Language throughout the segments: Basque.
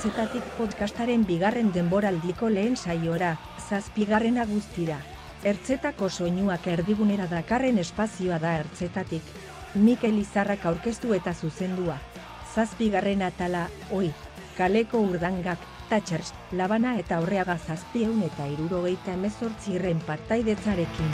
Hartzetatik podcastaren bigarren denboraldiko lehen saiora, zazpigarrena guztira. Ertzetako soinuak erdigunera dakarren espazioa da ertzetatik. Mikel Izarrak aurkeztu eta zuzendua. Zazpigarren atala, oi, kaleko urdangak, tatxers, labana eta horreaga zazpieun eta irurogeita emezortzi irren partaidetzarekin.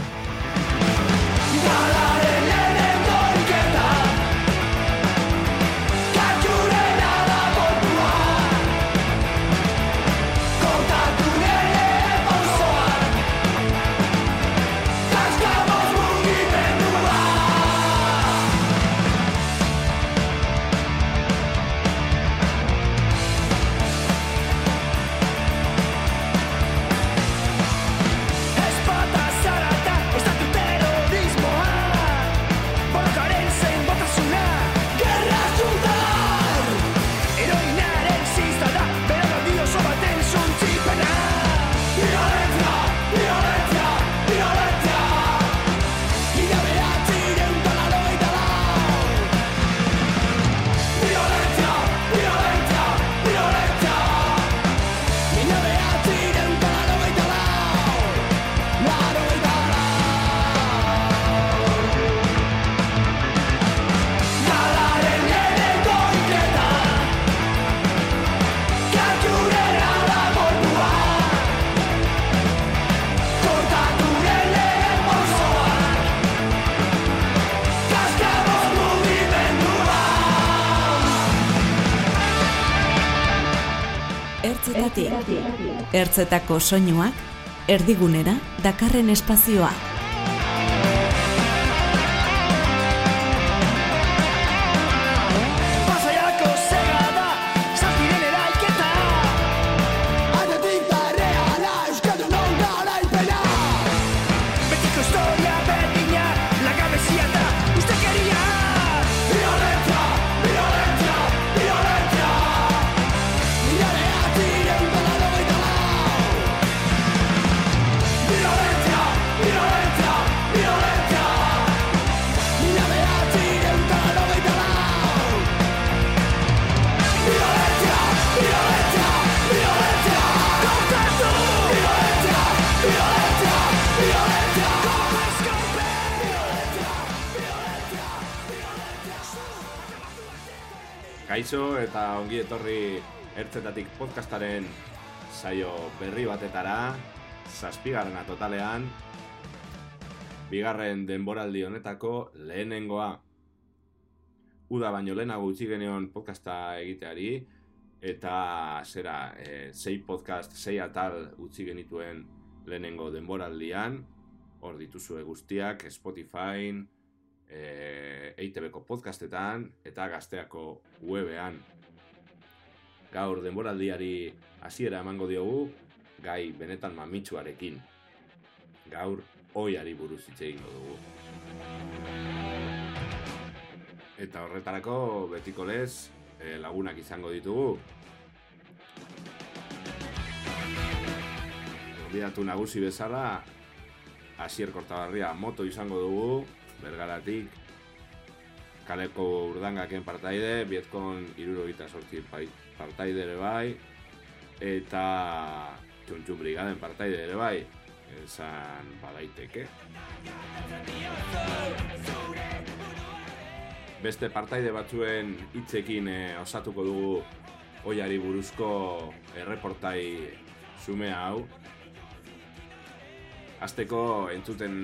Ertzetatik. Ertzetako soinuak, erdigunera, dakarren espazioa. Kaixo eta ongi etorri ertzetatik podcastaren saio berri batetara, zazpigarrena totalean, bigarren denboraldi honetako lehenengoa. Uda baino lehenago utzi genion podcasta egiteari, eta zera, e, sei podcast, sei atal utzi genituen lehenengo denboraldian, hor dituzue guztiak, Spotify, e, EITB-ko podcastetan eta gazteako webean. Gaur denboraldiari hasiera emango diogu, gai benetan mamitsuarekin. Gaur oiari buruz hitz egingo dugu. Eta horretarako betiko lez e, lagunak izango ditugu. Gonbidatu nagusi bezala, Asier Kortabarria moto izango dugu, bergaratik, kaleko urdangaken partaide, bietkon irurogeita sortzi partaide ere bai, eta txuntxun brigaden partaide ere bai, esan badaiteke. Beste partaide batzuen hitzekin eh, osatuko dugu oiari buruzko erreportai sume hau. Azteko entzuten,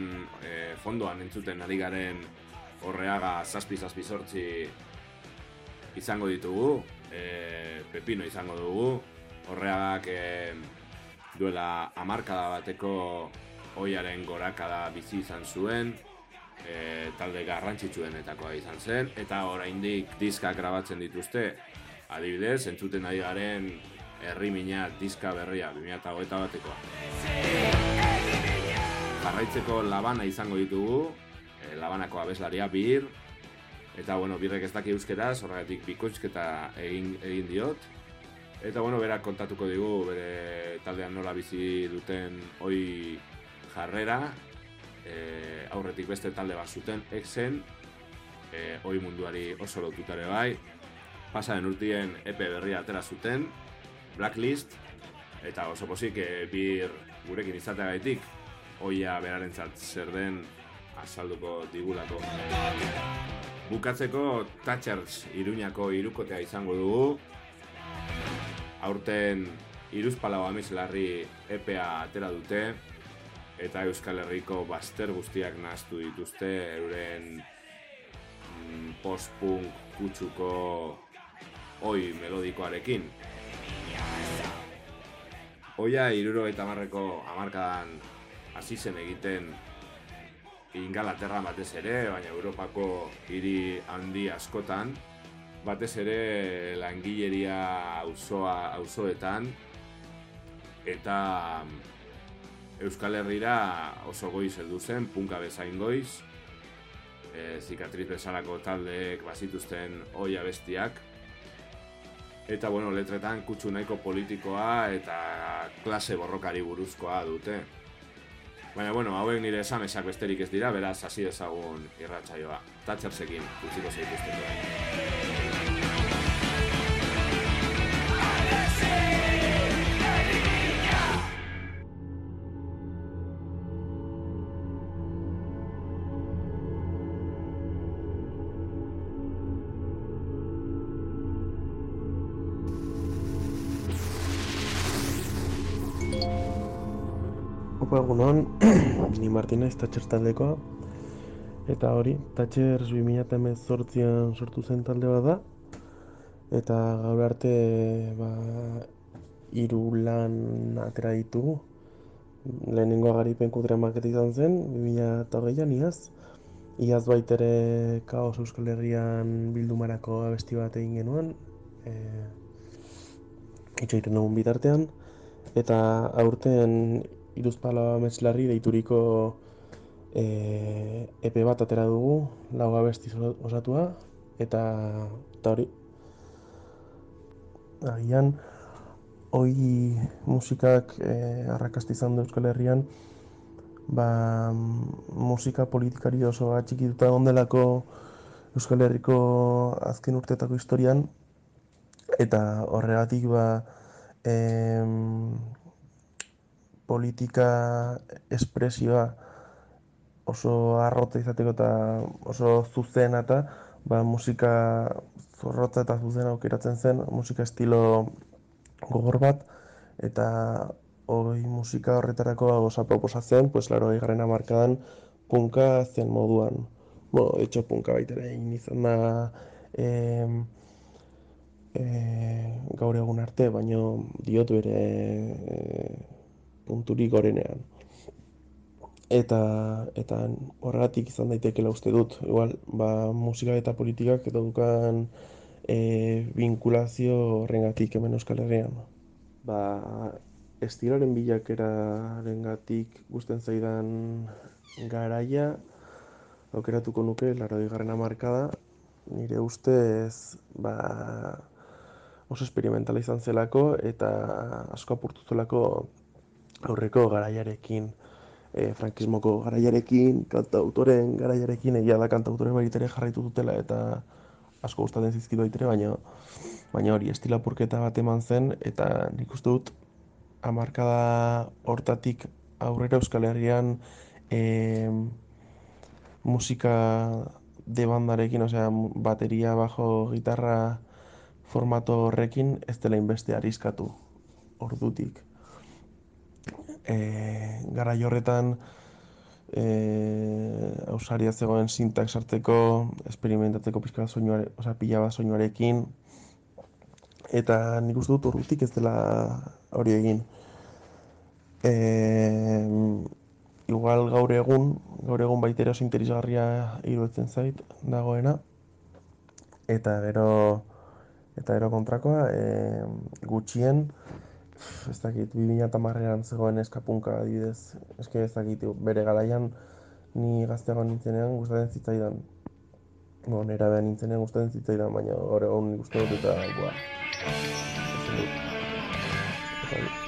eh, fondoan entzuten ari garen horreaga zazpi zazpi sortzi izango ditugu, e, pepino izango dugu, horreagak e, duela amarkada bateko oiaren gorakada bizi izan zuen, e, talde garrantzitsuenetakoa izan zen, eta oraindik diskak grabatzen dituzte, adibidez, entzuten ari garen herri mina diska berria, 2008 batekoa. Jarraitzeko labana izango ditugu, e, labanako abeslaria bir, eta bueno, birrek ez daki euskeraz, horregatik bikoizketa egin, egin diot. Eta bueno, berak kontatuko digu bere taldean nola bizi duten oi jarrera, e, aurretik beste talde bat zuten, exen, e, oi munduari oso lotutare bai, pasaren urtien epe berria atera zuten, Blacklist, eta oso pozik e, bir gurekin izateagaitik, oia berarentzat zer den azalduko digulako. Bukatzeko Thatchers Iruñako irukotea izango dugu. Aurten iruzpalau amizlarri EPA atera dute eta Euskal Herriko baster guztiak naztu dituzte euren mm, post-punk kutsuko oi melodikoarekin. Oia iruro eta marreko amarkadan hasi zen egiten Ingalaterra batez ere, baina Europako hiri handi askotan, batez ere langileria auzoa auzoetan eta Euskal Herrira oso goiz heldu zen, punka bezain goiz, e, zikatriz bezalako taldeek bazituzten oia bestiak, eta bueno, letretan kutsu nahiko politikoa eta klase borrokari buruzkoa dute. Baina, bueno, hauek nire esamesak besterik ez dira, beraz, hasi ezagun irratsaioa. Tatxersekin, utziko zeituzteko. Opa egunon, ni Martinez Thatcher taldekoa. Eta hori, Thatchers 2018an sortu zen talde bat da. Eta gaur arte ba, hiru lan atera ditugu. Lehenengo garipen kutre market izan zen 2008an iaz. Iaz baitere Kaos Euskal Herrian bildumarako abesti bat egin genuen. E, itxo egiten dugun bitartean. Eta aurten iruzpala ametxlarri deituriko e, epe bat atera dugu, lau abesti osatua, eta, eta hori. Agian, hoi musikak e, arrakasti izan du Euskal Herrian, ba, musika politikari oso atxikituta ondelako Euskal Herriko azken urteetako historian, eta horregatik ba, em, politika espresioa oso arrotza izateko eta oso zuzena eta ba, musika zorrotza eta zuzena aukeratzen zen, musika estilo gogor bat, eta hori musika horretarako osa proposatzen, pues, laro garren amarkadan punka zen moduan. Bo, etxo punka baitera egin izan da em, e, gaur egun arte, baino diot bere e, punturik gorenean. Eta, eta horregatik izan daitekeela uste dut, igual, ba, musika eta politikak eta dukan e, vinkulazio horrengatik hemen Euskal Herrian. Ba, estilaren bilakeraren gatik guzten zaidan garaia, aukeratuko nuke, laro garren amarkada, nire ustez, ba, oso experimentala izan zelako eta asko apurtu zelako aurreko garaiarekin, e, frankismoko garaiarekin, kantautoren garaiarekin, egia da kantautoren baitere jarraitu dutela eta asko gustatzen zizkitu baitere, baina baina hori estilapurketa bat eman zen eta nik uste dut hamarkada hortatik aurrera Euskal Herrian e, musika de bandarekin, osea, bateria, bajo, gitarra formato horrekin ez dela inbeste ariskatu ordutik e, gara horretan e, ausaria zegoen sintak sartzeko, esperimentatzeko pixka soinuare, osea, pila bat soinuarekin, eta nik uste dut urrutik ez dela hori egin. E, igual gaur egun, gaur egun baitera oso interesgarria iruditzen zait dagoena, eta gero eta gero kontrakoa, e, gutxien, ez dakit, 2008an zegoen eskapunka adibidez, eske ez dakit, bere garaian ni gazteago nintzenean gustatzen zitzaidan. Bo, nera behan nintzenean gustatzen zitzaidan, baina hori egun nik uste dut eta, bua, esan dut.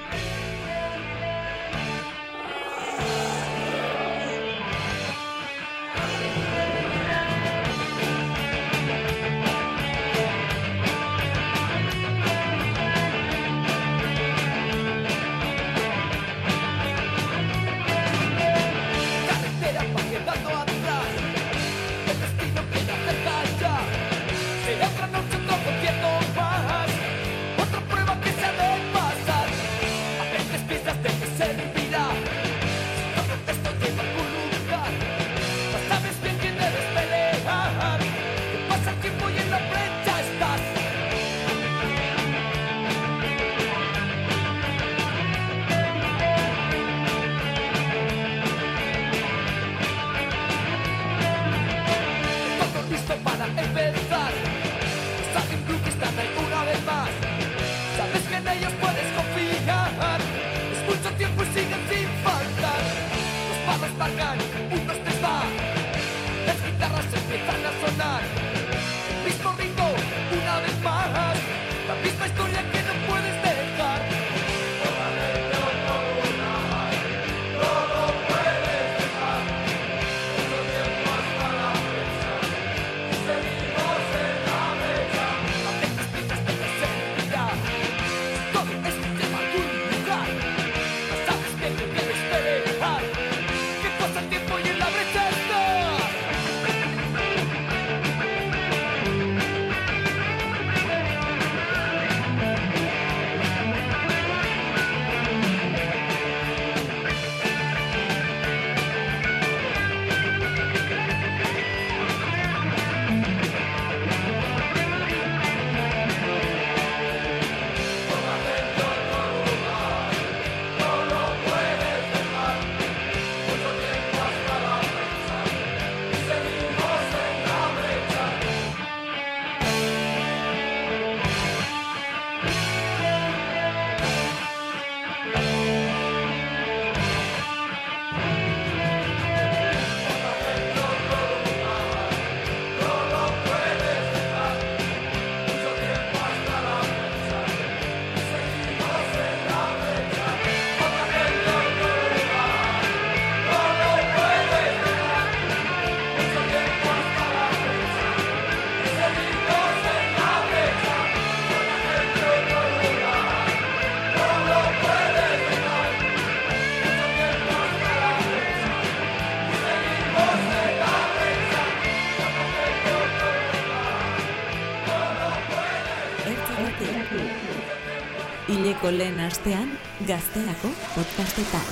Ileko lehen astean, gazterako podcastetan.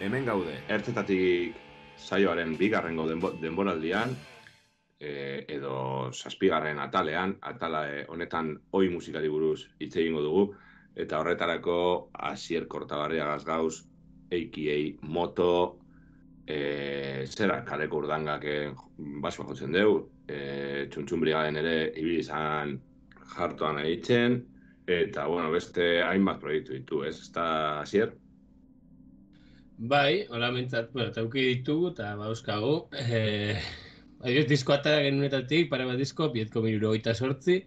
Hemen gaude, ertzetatik saioaren bigarrengo denbo, denboraldian, e, edo zazpigarren atalean, atala e, honetan oi musikari buruz hitz egingo dugu, eta horretarako Asier Kortabarria gazgauz, a.k.a. Moto, e, zera, kaleko urdangak basua jotzen deu, e, txuntxun ere ibili izan jartuan egiten, eta, bueno, beste hainbat proiektu ditu, ez? Ez da, Asier? Bai, hola mentzat, bueno, tauki ditugu eta bauzkagu. Eh, Adioz, disko atara genunetatik, pare bat disko, bietko minuro goita sortzi.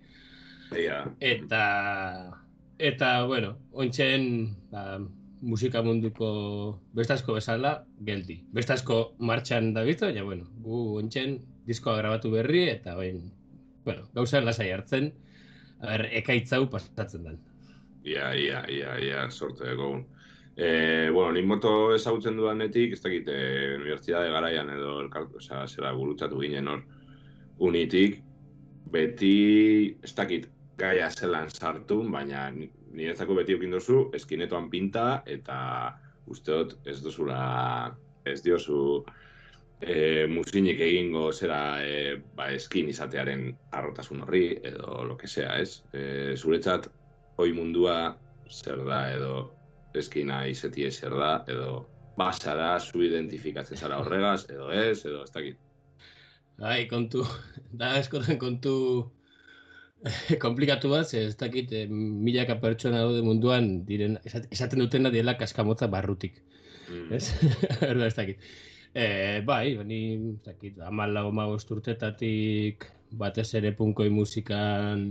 Ia, Eta, eta, bueno, ontsen ba, musika munduko bestazko bezala, geldi. Bestazko martxan da bizo, ja, bueno, gu ontsen diskoa grabatu berri, eta bain, bueno, gauza lasai hartzen, a ber, ekaitzau pasatzen den. ia, ia, ia, ia, sorte dugu. E, bueno, nik moto ezagutzen dudanetik, ez dakit, e, unibertsitate garaian edo elkartu, osea, zera gurutzatu ginen hor unitik, beti, ez dakit, gaia zelan sartu, baina ni- niretzako beti okin duzu, eskinetoan pinta, eta uste dut ez duzula, ez diozu e, musinik egingo zera e, ba, eskin izatearen arrotasun horri, edo lo que sea, ez? E, zuretzat, hoi mundua zer da, edo eskina izetie zer da, edo basara, zu identifikatzen zara horregaz, edo ez, edo ez dakit. Bai, kontu, da askotan kontu komplikatu bat, ez dakit eh, milaka pertsona daude munduan diren, esat- esaten dutena diela kaskamotza barrutik, Mm. ez? Erda ez dakit. E, bai, ni ez dakit, amala omagost urtetatik batez ere punkoi musikan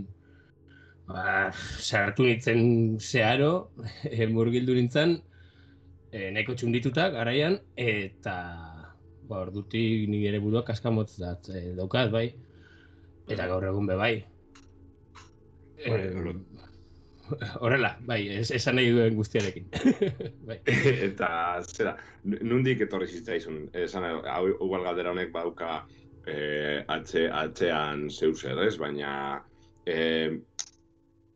ba, sartu nintzen zeharo, e, murgildu nintzen, e, nahiko txundituta garaian, eta ba, ordutik ni ere burua kaskamotz dat e, daukat, bai. Eta gaur egun be bai. Eh, horrela, bai, es, esan nahi duen guztiarekin. bai. eta zera, nundik etorri zitzaizun, esan hau igual galdera honek badauka eh, atze, atzean zeu zer, ez? Baina eh,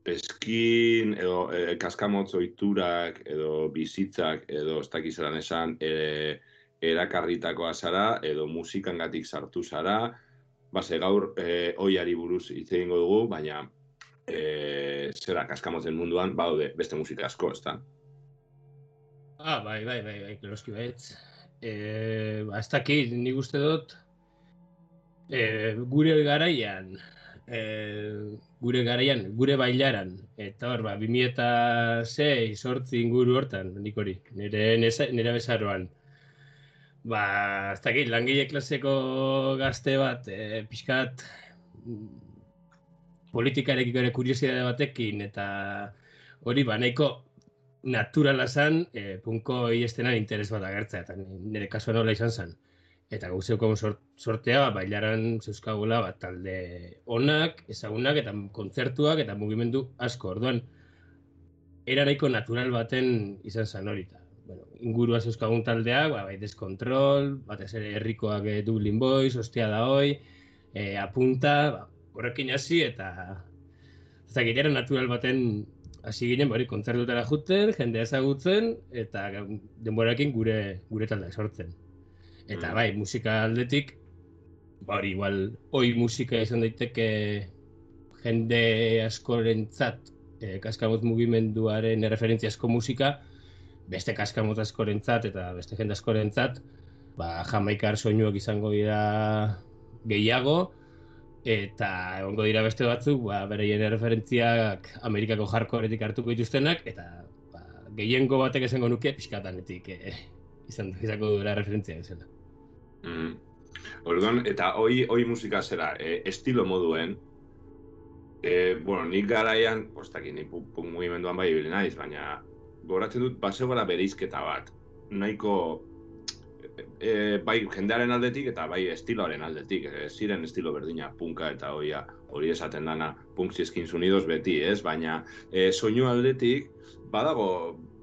eskin edo eh, kaskamotz ohiturak edo bizitzak edo ez dakiz zelan esan eh, erakarritakoa zara edo musikangatik sartu zara, base gaur eh, oiari buruz hitz egingo dugu, baina eh, zera kaskamotzen munduan badaude beste musika asko, ezta? Ah, bai, bai, bai, bai, kloski baitz. Eh, ba, ez dakit, nik uste dut, eh, gure garaian, eh, gure garaian, gure bailaran, eta hor, ba, 2006, sortzi inguru hortan, nik hori, nire, nire bezaroan. Ba, ez dakit, langile klaseko gazte bat, eh, pixkat, politikarekiko ere kuriosidade batekin, eta hori, ba, nahiko naturala zen, e, punko iestenan interes bat agertzea, eta ni- nire kasua nola izan zen. Eta sort, sortea, ba, bailaran zeuzkagula bat talde onak, ezagunak, eta kontzertuak, eta mugimendu asko. Orduan, era nahiko natural baten izan zen hori. Bueno, ingurua zeuzkagun taldeak, ba, bai, deskontrol, batez ere herrikoak eh, Dublin Boys, ostia da hoi, e, apunta, ba, horrekin hasi, eta ez dakit, era natural baten hasi ginen, bari, kontzertutara juten, jendea ezagutzen, eta denborarekin gure gure taldeak sortzen. Eta Mm. bai, musika aldetik, ba hori, igual, oi musika izan daiteke jende askorentzat, e, kaskamot mugimenduaren referentziazko musika, beste kaskamot askorentzat eta beste jende askorentzat, ba, jamaikar soinuak izango dira gehiago, eta egongo dira beste batzuk, ba, beraien referentziak Amerikako hardcoretik hartuko dituztenak, eta ba, gehiengo batek esango nuke pixkatanetik e, izan, izango duela referentzia bezala. Mm. Orduan, eta hoi, hoi musika zera, e, estilo moduen, e, bueno, nik garaian, postak, nik punk, mugimenduan bai ibili naiz, baina goratzen dut, bazegoela bereizketa bat, nahiko e, bai jendearen aldetik eta bai estiloaren aldetik, e, ziren estilo berdina punka eta hoia hori esaten dana punk zizkin sunidos beti, ez? Baina e, soinu aldetik badago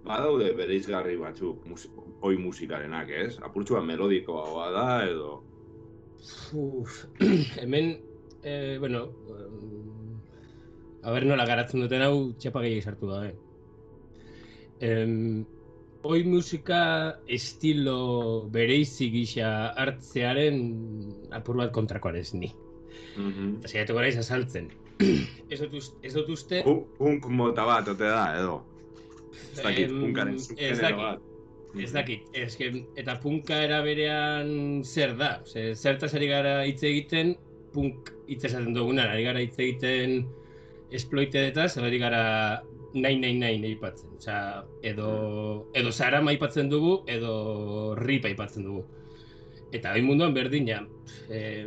badaude bereizgarri batzuk mus, oi musikarenak, ez? Apurtxua melodikoa da edo Uf, hemen, eh, bueno, em, Aber nola garatzen duten hau txapa gehiago sartu gabe. Em, oi musika estilo bereizi gisa hartzearen apur bat kontrakoan ez ni. Mhm. Eta saiatu gara azaltzen. ez, dut, uz- ez dut uste... Pu- Punk mota bat, ote da, edo. Ez dakit, em, punkaren subgenero dakit. bat. Ez dakit, ez que, eta punka era berean zer da, Ze, zertaz ari gara hitz egiten, punk hitz esaten dugunan, ari gara hitz egiten esploitedetaz, edo ari gara nahi nahi nahi aipatzen. Osea, edo, edo zarama aipatzen dugu, edo rip aipatzen dugu. Eta hain munduan berdina, e,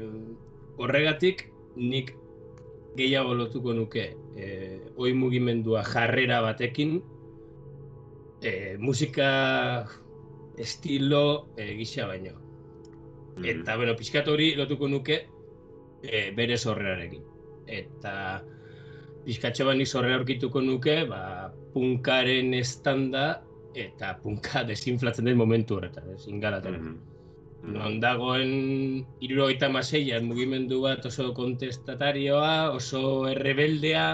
horregatik nik gehiago lotuko nuke e, oi mugimendua jarrera batekin e, musika estilo e, gisa baino. Mhm. Eta, bueno, pixkat hori lotuko nuke e, bere sorrerarekin. Eta pixkatxo bat nik sorrera aurkituko nuke, ba, punkaren estanda eta punka desinflatzen den momentu horretan, ez, ingalaten. Mhm. Non dagoen irurogeita maseian mugimendu bat oso kontestatarioa, oso errebeldea,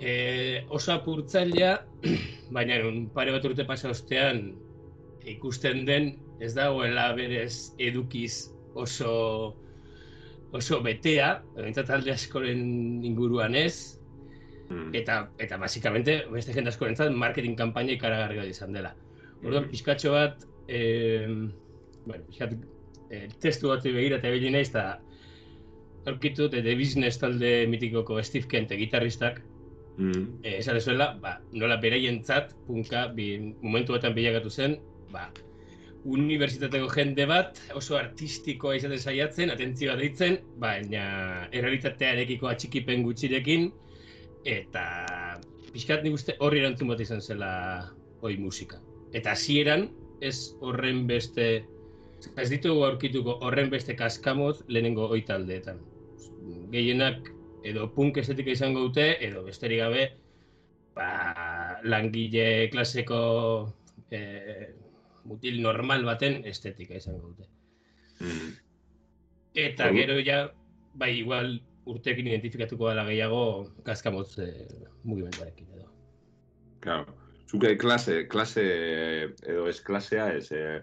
e, oso apurtzailea, baina un pare bat urte pasa ostean ikusten den ez dagoela berez edukiz oso oso betea, behintzat talde askoren inguruan ez, Mhm. eta eta basikamente beste jende askorentzat marketing kanpaina ikaragarri bat izan dela. Orduan Mhm. pizkatxo bat eh, bueno, pixkat, eh, testu bat begira eta ibili naiz eta aurkitu dut The Business talde mitikoko Steve Kent gitarristak Mhm. eh, esan dezuela, ba, nola beraientzat punka bi, momentu batean bilakatu zen, ba, unibertsitateko jende bat oso artistikoa izaten saiatzen, atentzioa deitzen, baina errealitatearekiko atxikipen gutxirekin, eta pixkat nik uste horri erantzun bat izan zela oi musika. Eta hasieran ez horren beste, ez ditugu aurkituko horren beste kaskamoz lehenengo oi taldeetan. Gehienak edo punk estetika izango dute, edo besterik gabe, ba, langile klaseko eh, mutil normal baten estetika izango dute. Mhm. Eta gero ja, bai, igual urteekin identifikatuko dela gehiago kaskamotz eh, mugimenduarekin edo. Claro. Zuke klase, klase edo ez klasea ez, eh,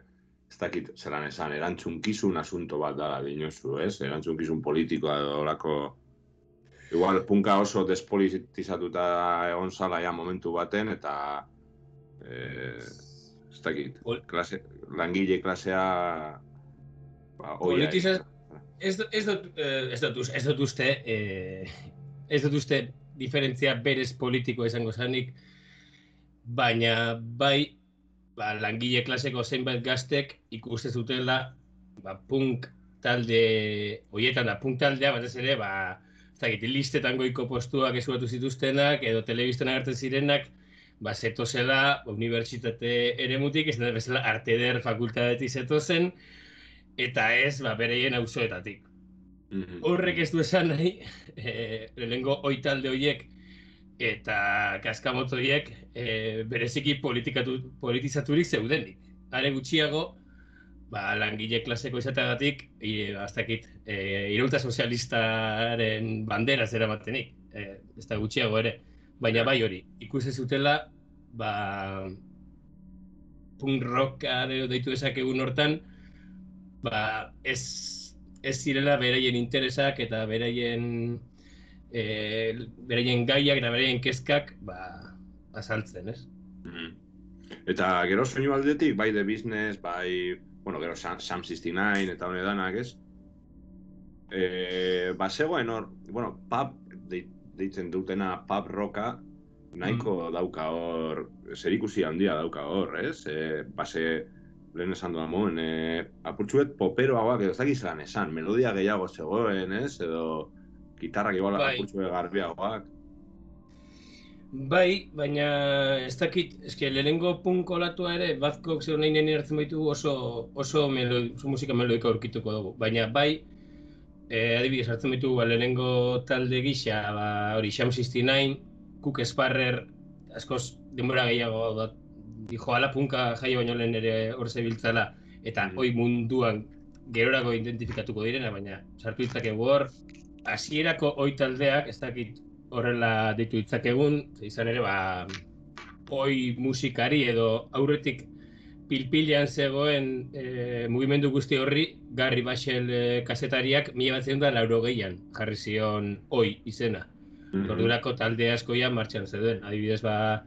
ez dakit zelan esan, erantzunkizun asunto bat dala dinozu, ez? Erantzunkizun politikoa edo olako... Igual, punka oso despolitizatuta egon zala ja momentu baten, eta... Eh, ez dakit, klase, langile klasea... Ba, oia Politiza- ez. Ez, dut- ez, dut, eh, ez, dut, uste, eh, ez dut uste diferentzia berez politiko izango zanik, baina bai ba, langile klaseko zenbait gaztek ikuste zutela ba, punk talde hoietan da punk taldea batez ere ba ez dakit listetan goiko postuak eskuratu zituztenak edo telebistan agertzen zirenak ba zetozela unibertsitate eremutik ez da bezala arte eder fakultatetik zetozen eta ez ba bereien auzoetatik Mhm. horrek ez du esan nahi, e, lehenengo oitalde horiek eta kaskamotz horiek e, bereziki politikatu, politizaturik zeudenik. Are gutxiago, ba, langile klaseko izateagatik, e, aztakit, e, iraulta sozialistaren bandera zera batenik, e, ez da gutxiago ere. Baina bai hori, ikusi zutela, ba, punk rocka edo deitu dezakegun hortan, ba, ez, ez zirela beraien interesak eta beraien e, beraien gaiak eta beraien kezkak ba, azaltzen, ez? Mhm. Eta gero soinu aldetik, bai The Business, bai, bueno, gero Sam, Sam 69 eta hone danak, ez? E, ba, zegoen hor, bueno, pub, dei- deitzen dutena pub rocka, nahiko dauka hor, zerikusi handia dauka hor, ez? E, base, lehen esan duan moen, e, apurtxuet poperoagoak ez dakiz zelan esan, melodia gehiago zegoen, ez? Edo gitarrak igual Bai. apurtxuet garbiagoak. Bai, baina ez dakit, eske lehenengo punk olatua ere, Bazkok zeu nahi nene hartzen baitu oso, oso, melo, oso musika melodika aurkituko dugu. Baina bai, eh, adibidez hartzen baitu ba, lehenengo talde gisa, ba, hori Sham 69, Cook Sparrer, askoz denbora gehiago da, dijo ala punka jaio baino lehen ere hor zebiltzala, eta Mhm. hoi munduan gerorako identifikatuko direna, baina sartu ditzakegu hor, hasierako oi taldeak, ez dakit horrela ditu ditzakegun, izan ere, ba, oi musikari edo aurretik pilpilean zegoen e, mugimendu guzti horri, Garri Baxel e, kasetariak mila bat da lauro gehian jarri zion oi izena. Ordurako talde askoia martxan zeuden. Adibidez, ba,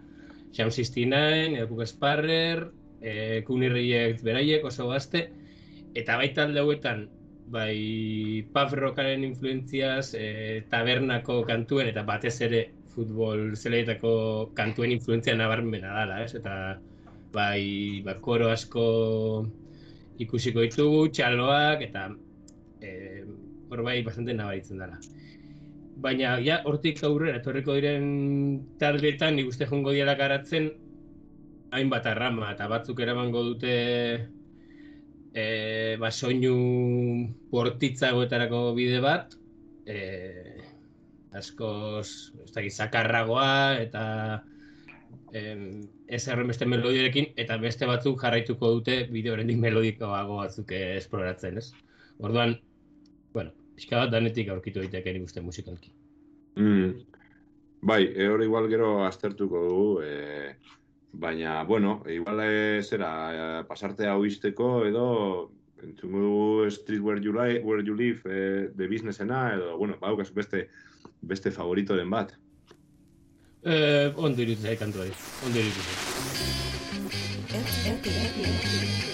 Sham 69, Edukuk Sparrer, e, Kunirriek beraiek oso gazte, eta bai talde hauetan, bai rockaren influentziaz, e, tabernako kantuen, eta batez ere futbol zeleietako kantuen influentzia nabarmena dala, ez? Eta bai, ba, koro asko ikusiko ditugu, txaloak, eta e, hor bai bastante nabaritzen dela. Baina, ja, hortik aurrera, etorriko diren taldeetan, nik uste jongo diala garatzen, hainbat arrama, eta batzuk eramango dute e, ba, soinu bortitzagoetarako bide bat, e, askoz, ez dakit, zakarragoa, eta ez erren beste melodiorekin, eta beste batzuk jarraituko dute bide horrendik melodikoago batzuk esploratzen, ez? Orduan, bueno, pixka bat danetik aurkitu daiteke nik uste musikalki. Mm. Bai, e, hori igual gero aztertuko dugu, e, baina, bueno, igual e, zera, e, pasarte hau izteko edo entzungo dugu Street Where You, li where you Live e, de businessena edo, bueno, baukazu beste, beste favorito den bat. Eh, ondo kantu hori, ondo iruditzen zait.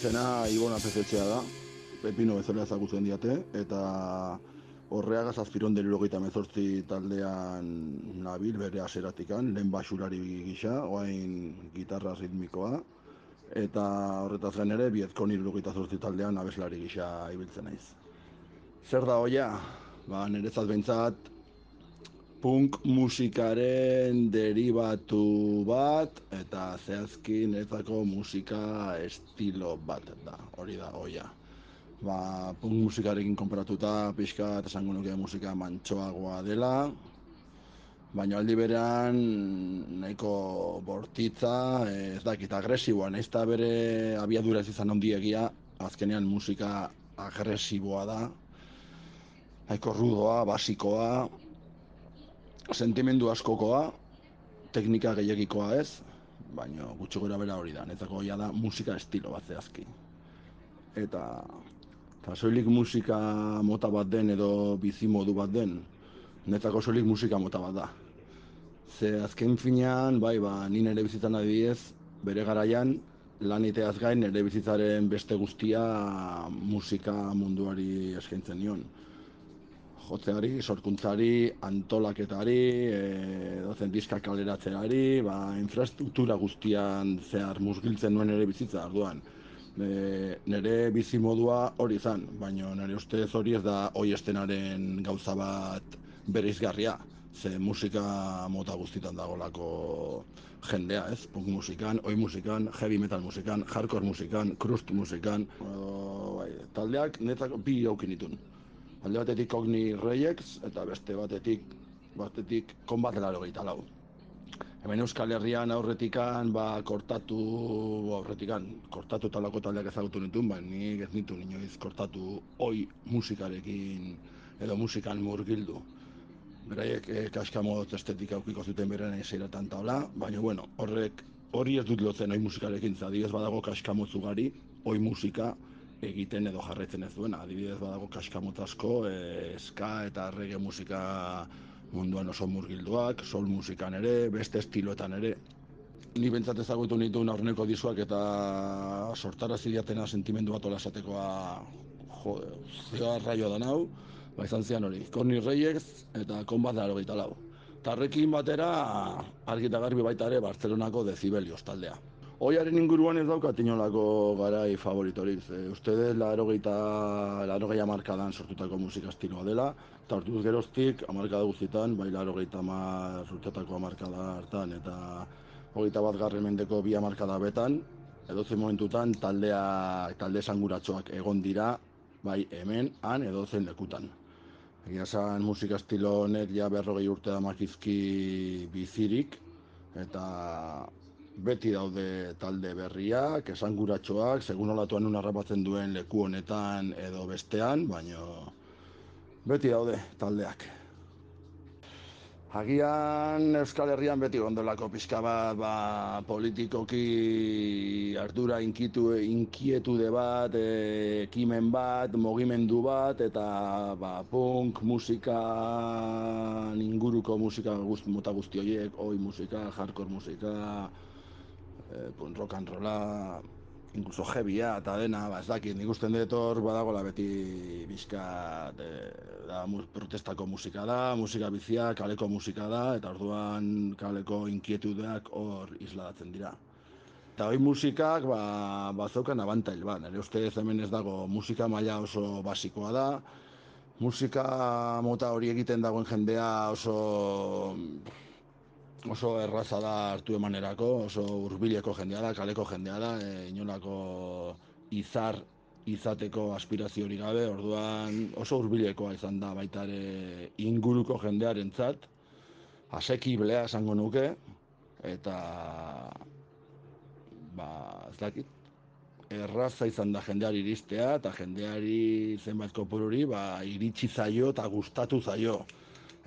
Izena Ibona Pezetxea da, Pepino bezala ezagutzen diate, eta Orreaga zazpiron delirogeita mezortzi taldean nabil bere aseratikan, lehen basulari gisa, oain gitarra ritmikoa, eta horretaz gain ere, bietkon irurogeita zortzi taldean abeslari gisa ibiltzen naiz. Zer da hoia? Ba, niretzat behintzat, punk musikaren deribatu bat, eta zehazki niretzako musika estilo bat da, hori da hoia ba, punk musikarekin konparatuta pixka eta esango nuke musika mantsoagoa dela, baina aldi berean nahiko bortitza, ez dakit, agresiboa, nahiz eta bere abiadura ez izan ondiegia, azkenean musika agresiboa da, nahiko rudoa, basikoa, sentimendu askokoa, teknika gehiagikoa ez, baina gutxi gora bera hori da, netzako ja da musika estilo bat zehazki. Eta eta soilik musika mota bat den edo bizi modu bat den, netzako soilik musika mota bat da. Ze azken finean, bai, ba, ni nire bizitzan adibidez, bere garaian, lan iteaz gain nire bizitzaren beste guztia musika munduari eskaintzen nion. Jotzeari, sorkuntzari, antolaketari, e, diska kaleratzeari, ba, infrastruktura guztian zehar musgiltzen nuen ere bizitza, orduan e, nire bizi modua hori izan, baina nire ustez hori ez da hoi estenaren gauza bat bereizgarria, ze musika mota guztitan dagolako jendea, ez? Punk musikan, oi musikan, heavy metal musikan, hardcore musikan, crust musikan, o, bai, taldeak netzako bi aukin ditun. Alde batetik Ogni Reyex eta beste batetik batetik Combat Laro lau. Hemen Euskal Herrian aurretikan, ba, kortatu, aurretikan, kortatu talako taldeak ezagutu nituen, ba, nik ez nitu inoiz kortatu oi musikarekin edo musikan murgildu. Beraiek eh, kaskamot estetika aukiko zuten beren eseiratan taula, baina bueno, horrek hori ez dut lotzen oi musikarekin, adibidez badago kaskamotz ugari, oi musika egiten edo jarraitzen ez duena. Adibidez badago kaskamot asko, eh, ska eta reggae musika munduan oso murgilduak, sol musikan ere, beste estiloetan ere. Ni bentsat ezagutu nituen aurreneko dizuak eta sortarazi diatena sentimendu bat ola esatekoa jo, zioa raio da nau, ba izan zian hori, Corny Reyes eta Combat da hogeita lau. Tarrekin batera, argi eta garbi baita ere, Barcelonako Decibelios taldea. Oiaren inguruan ez daukat inolako garai favoritorik. E, uste dut laro geita, laro gehi amarkadan sortutako musika estiloa dela, eta hortuz geroztik, amarkada guztietan, bai laro amar urtetako amarkada hartan, eta hogeita bat garren mendeko bi amarkada betan, edozen momentutan taldea, talde esanguratsuak egon dira, bai hemen, han, edozen lekutan. Egia esan musika estilo honek ja berrogei urte damakizki bizirik, eta beti daude talde berriak, esanguratsuak, segun olatuan nun harrapatzen duen leku honetan edo bestean, baino beti daude taldeak. Agian Euskal Herrian beti gondolako pixka bat ba, politikoki ardura inkitu, inkietude bat, e, ekimen bat, mogimendu bat, eta ba, punk, musika, inguruko musika guzti, mota guzti horiek, oi musika, hardcore musika, e, punk rock and rolla, incluso heavya eta dena, ba, ez dakit, nik usten dut hor badagola beti bizka da, mu, protestako musika da, musika bizia, kaleko musika da, eta orduan kaleko inkietudeak hor isladatzen dira. Eta hoi musikak, ba, bazaukan abantail, ba, nire ustez hemen ez dago musika maila oso basikoa da, musika mota hori egiten dagoen jendea oso oso erraza da hartu emanerako, oso hurbileko jendea da, kaleko jendea da, e, inolako izar izateko aspiraziorik gabe, orduan oso hurbilekoa izan da baita ere inguruko jendearentzat, asekiblea esango nuke, eta ba, ez dakit, erraza izan da jendeari iristea, eta jendeari zenbait kopururi, ba, iritsi zaio eta gustatu zaio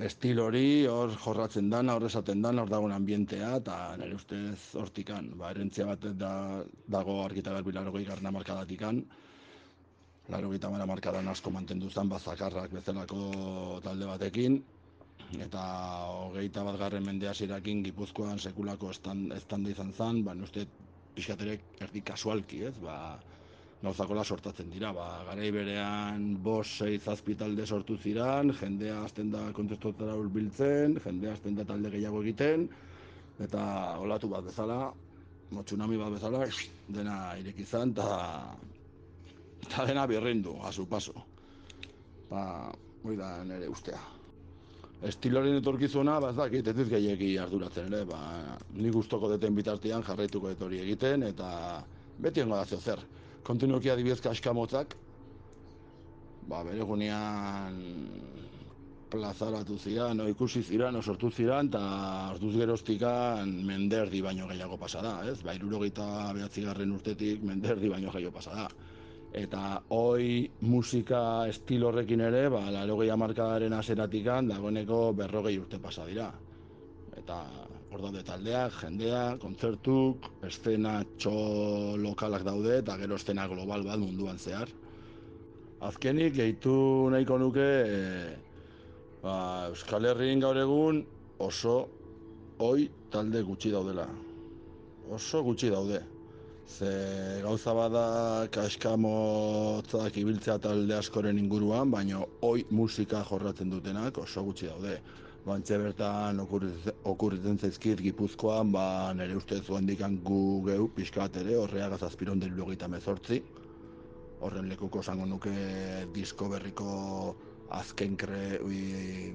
estil hori hor jorratzen dana, hor esaten dana, hor dagoen ambientea, eta nire ustez hortikan, ba, erentzia bat da, dago argita garbi laro gehi garna markadatikan, laro gehi tamara markadan asko mantendu zen, bazakarrak bezalako talde batekin, eta hogeita bat garren mendea zirakin gipuzkoan sekulako estan, estanda izan zen, ba, uste pixkaterek erdi kasualki, ez, ba, gauzakola sortatzen dira. Ba, garai berean bos, sei, zazpi talde sortu ziran, jendea azten da kontestotara hurbiltzen, jendea azten da talde gehiago egiten, eta olatu bat bezala, mo, tsunami bat bezala, dena ireki izan, eta eta dena birrindu, azu paso. Ba, hori da nire ustea. Estiloren etorkizuna, ba ez dakit, ez gehiagi arduratzen ere, ba, ni gustoko deten bitartean jarraituko dut hori egiten, eta beti hongo da zer. Kontinuki adibidez kaskamotzak, ba, bere gunean plazaratu ziran, o ikusi ziran, o sortu ziran, eta orduz geroztikan menderdi baino gehiago pasada, ez? Ba, irurogeita behatzigarren urtetik menderdi baino gehiago pasada. Eta hoi musika estilo horrekin ere, ba, larogei amarkadaren aseratikan dagoeneko berrogei urte pasa dira. Eta hor daude taldeak, jendea, kontzertuk, estena txo lokalak daude, eta gero estena global bat munduan zehar. Azkenik, gehitu nahiko nuke, e, ba, Euskal Herriin gaur egun oso hoi talde gutxi daudela. Oso gutxi daude. Ze gauza bada kaskamotzak ibiltzea talde askoren inguruan, baina hoi musika jorratzen dutenak oso gutxi daude. Bantxe bertan okurritzen, zaizkit Gipuzkoan, ba nire ustez dikan gu geu pixkat ere, horreaga zazpiron dirurogeita mezortzi. Horren lekuko esango nuke disko berriko azken kre, ui,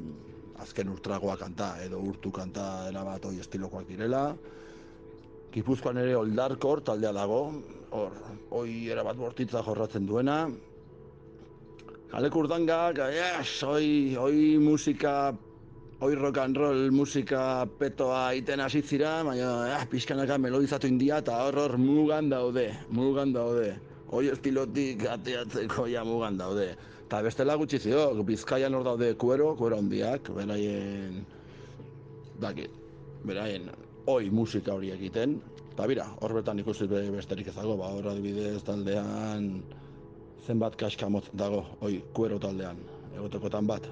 azken urtragoa kanta edo urtu kanta erabat hoi estilokoak direla. Gipuzkoan ere oldarkor taldea dago, hor, hoi erabat bortitza jorratzen duena. Kalek urdangak, yes, hoi, hoi musika, hoi rock and roll musika petoa iten hasi zira, baina eh, pixkanaka melodizatu india eta hor hor mugan daude, mugan daude. Hoi estilotik ateatzeko ja mugan daude. Eta bestela gutxi zio, bizkaian hor daude kuero, kuero handiak, beraien, dakit, beraien hoi musika hori egiten. Eta bira, hor bertan ikusi be- besterik ezago, ba, hor adibidez taldean zenbat kaskamotz dago, hoi, kuero taldean, egotekotan bat.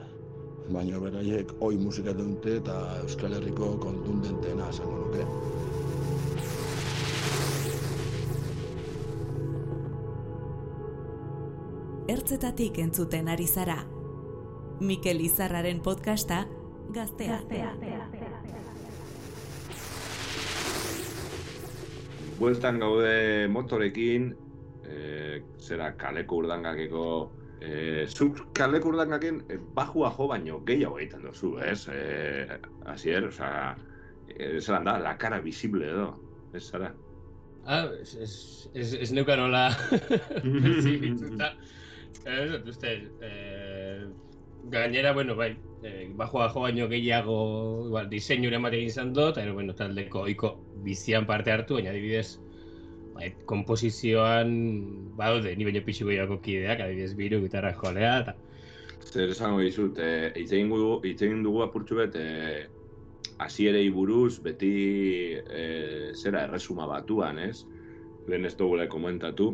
Baina beraiek hoi musika dute eta Euskal Herriko kontundentena esango nuke. Ertzetatik entzuten ari zara. Mikel Izarraren podcasta Gaztea. Bueltan gaude motorekin, e, zera kaleko urdangakeko, e, zuk kaleko urdangaken e, bajua jo baino gehiago egiten duzu, ez? E, Asier, oza, e, zelan da, la cara visible edo, ez zara? Ah, ez, ez, ez, ez neukan nola pertsibituta. Ez uste, eh, gainera, bueno, bai, eh, bajoa jo baino gehiago igual, diseinure ematen izan dut, eta bueno, taldeko oiko bizian parte hartu, baina adibidez, komposizioan badaude, ni baino pixu gehiago kideak, adibidez biru, gitarra jolea, eta Zer esango dizut, e, hitz egin dugu, hitz egin dugu apurtxu bet, e, hasierei buruz beti e, zera erresuma batuan, ez? Lehen ez dugula komentatu.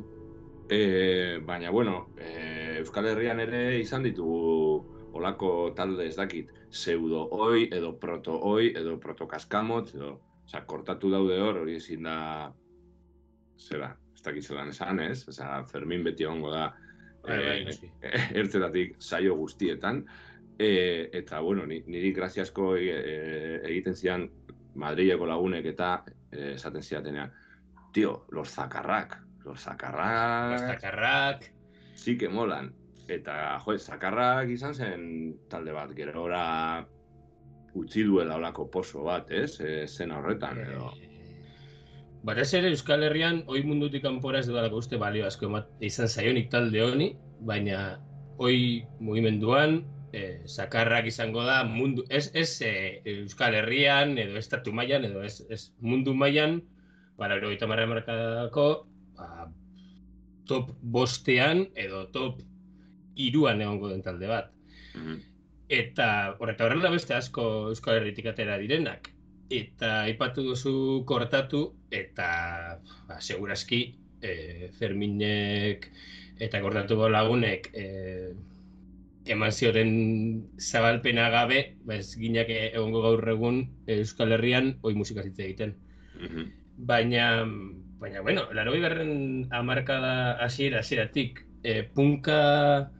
E, baina, bueno, e, Euskal Herrian ere izan ditugu olako talde ez dakit, pseudo oi, edo proto oi, edo proto kaskamotz, edo, osea, kortatu daude hor, hori ezin da, zera, ez dakit zelan esan, ez? Osea, Fermin beti egongo da, bai, bai, eh, noski. ertzetatik saio guztietan. E, eta, bueno, ni- niri graziasko e, e, egiten zian Madrileko lagunek eta e, esaten zidatenean, tio, los zakarrak, los zakarrak Zakarrak, sí que molan. Eta, jo, zakarrak izan zen talde bat, gero ora utzi duela olako poso bat, ez? E, zena horretan, edo. Batez ere Euskal Herrian oi mundutik kanpora ez dudalako uste balio asko emat, izan zaionik talde honi, baina oi mugimenduan eh, sakarrak izango da mundu ez, ez eh, Euskal Herrian edo estatu mailan edo ez, ez mundu mailan para erogeita marra markadako ba, top bostean edo top iruan egongo den talde bat. Mhm. Eta horreta horrela beste asko Euskal Herritik atera direnak. Eta aipatu duzu kortatu, eta ba, seguraski e, Ferminek eta kortatuko lagunek e, eman zioren zabalpena gabe, ba ez ginak egongo gaur egun Euskal Herrian oi musika hitz egiten. Mhm. Baina, baina, bueno, laro garren amarkada hasiera hasieratik e, punka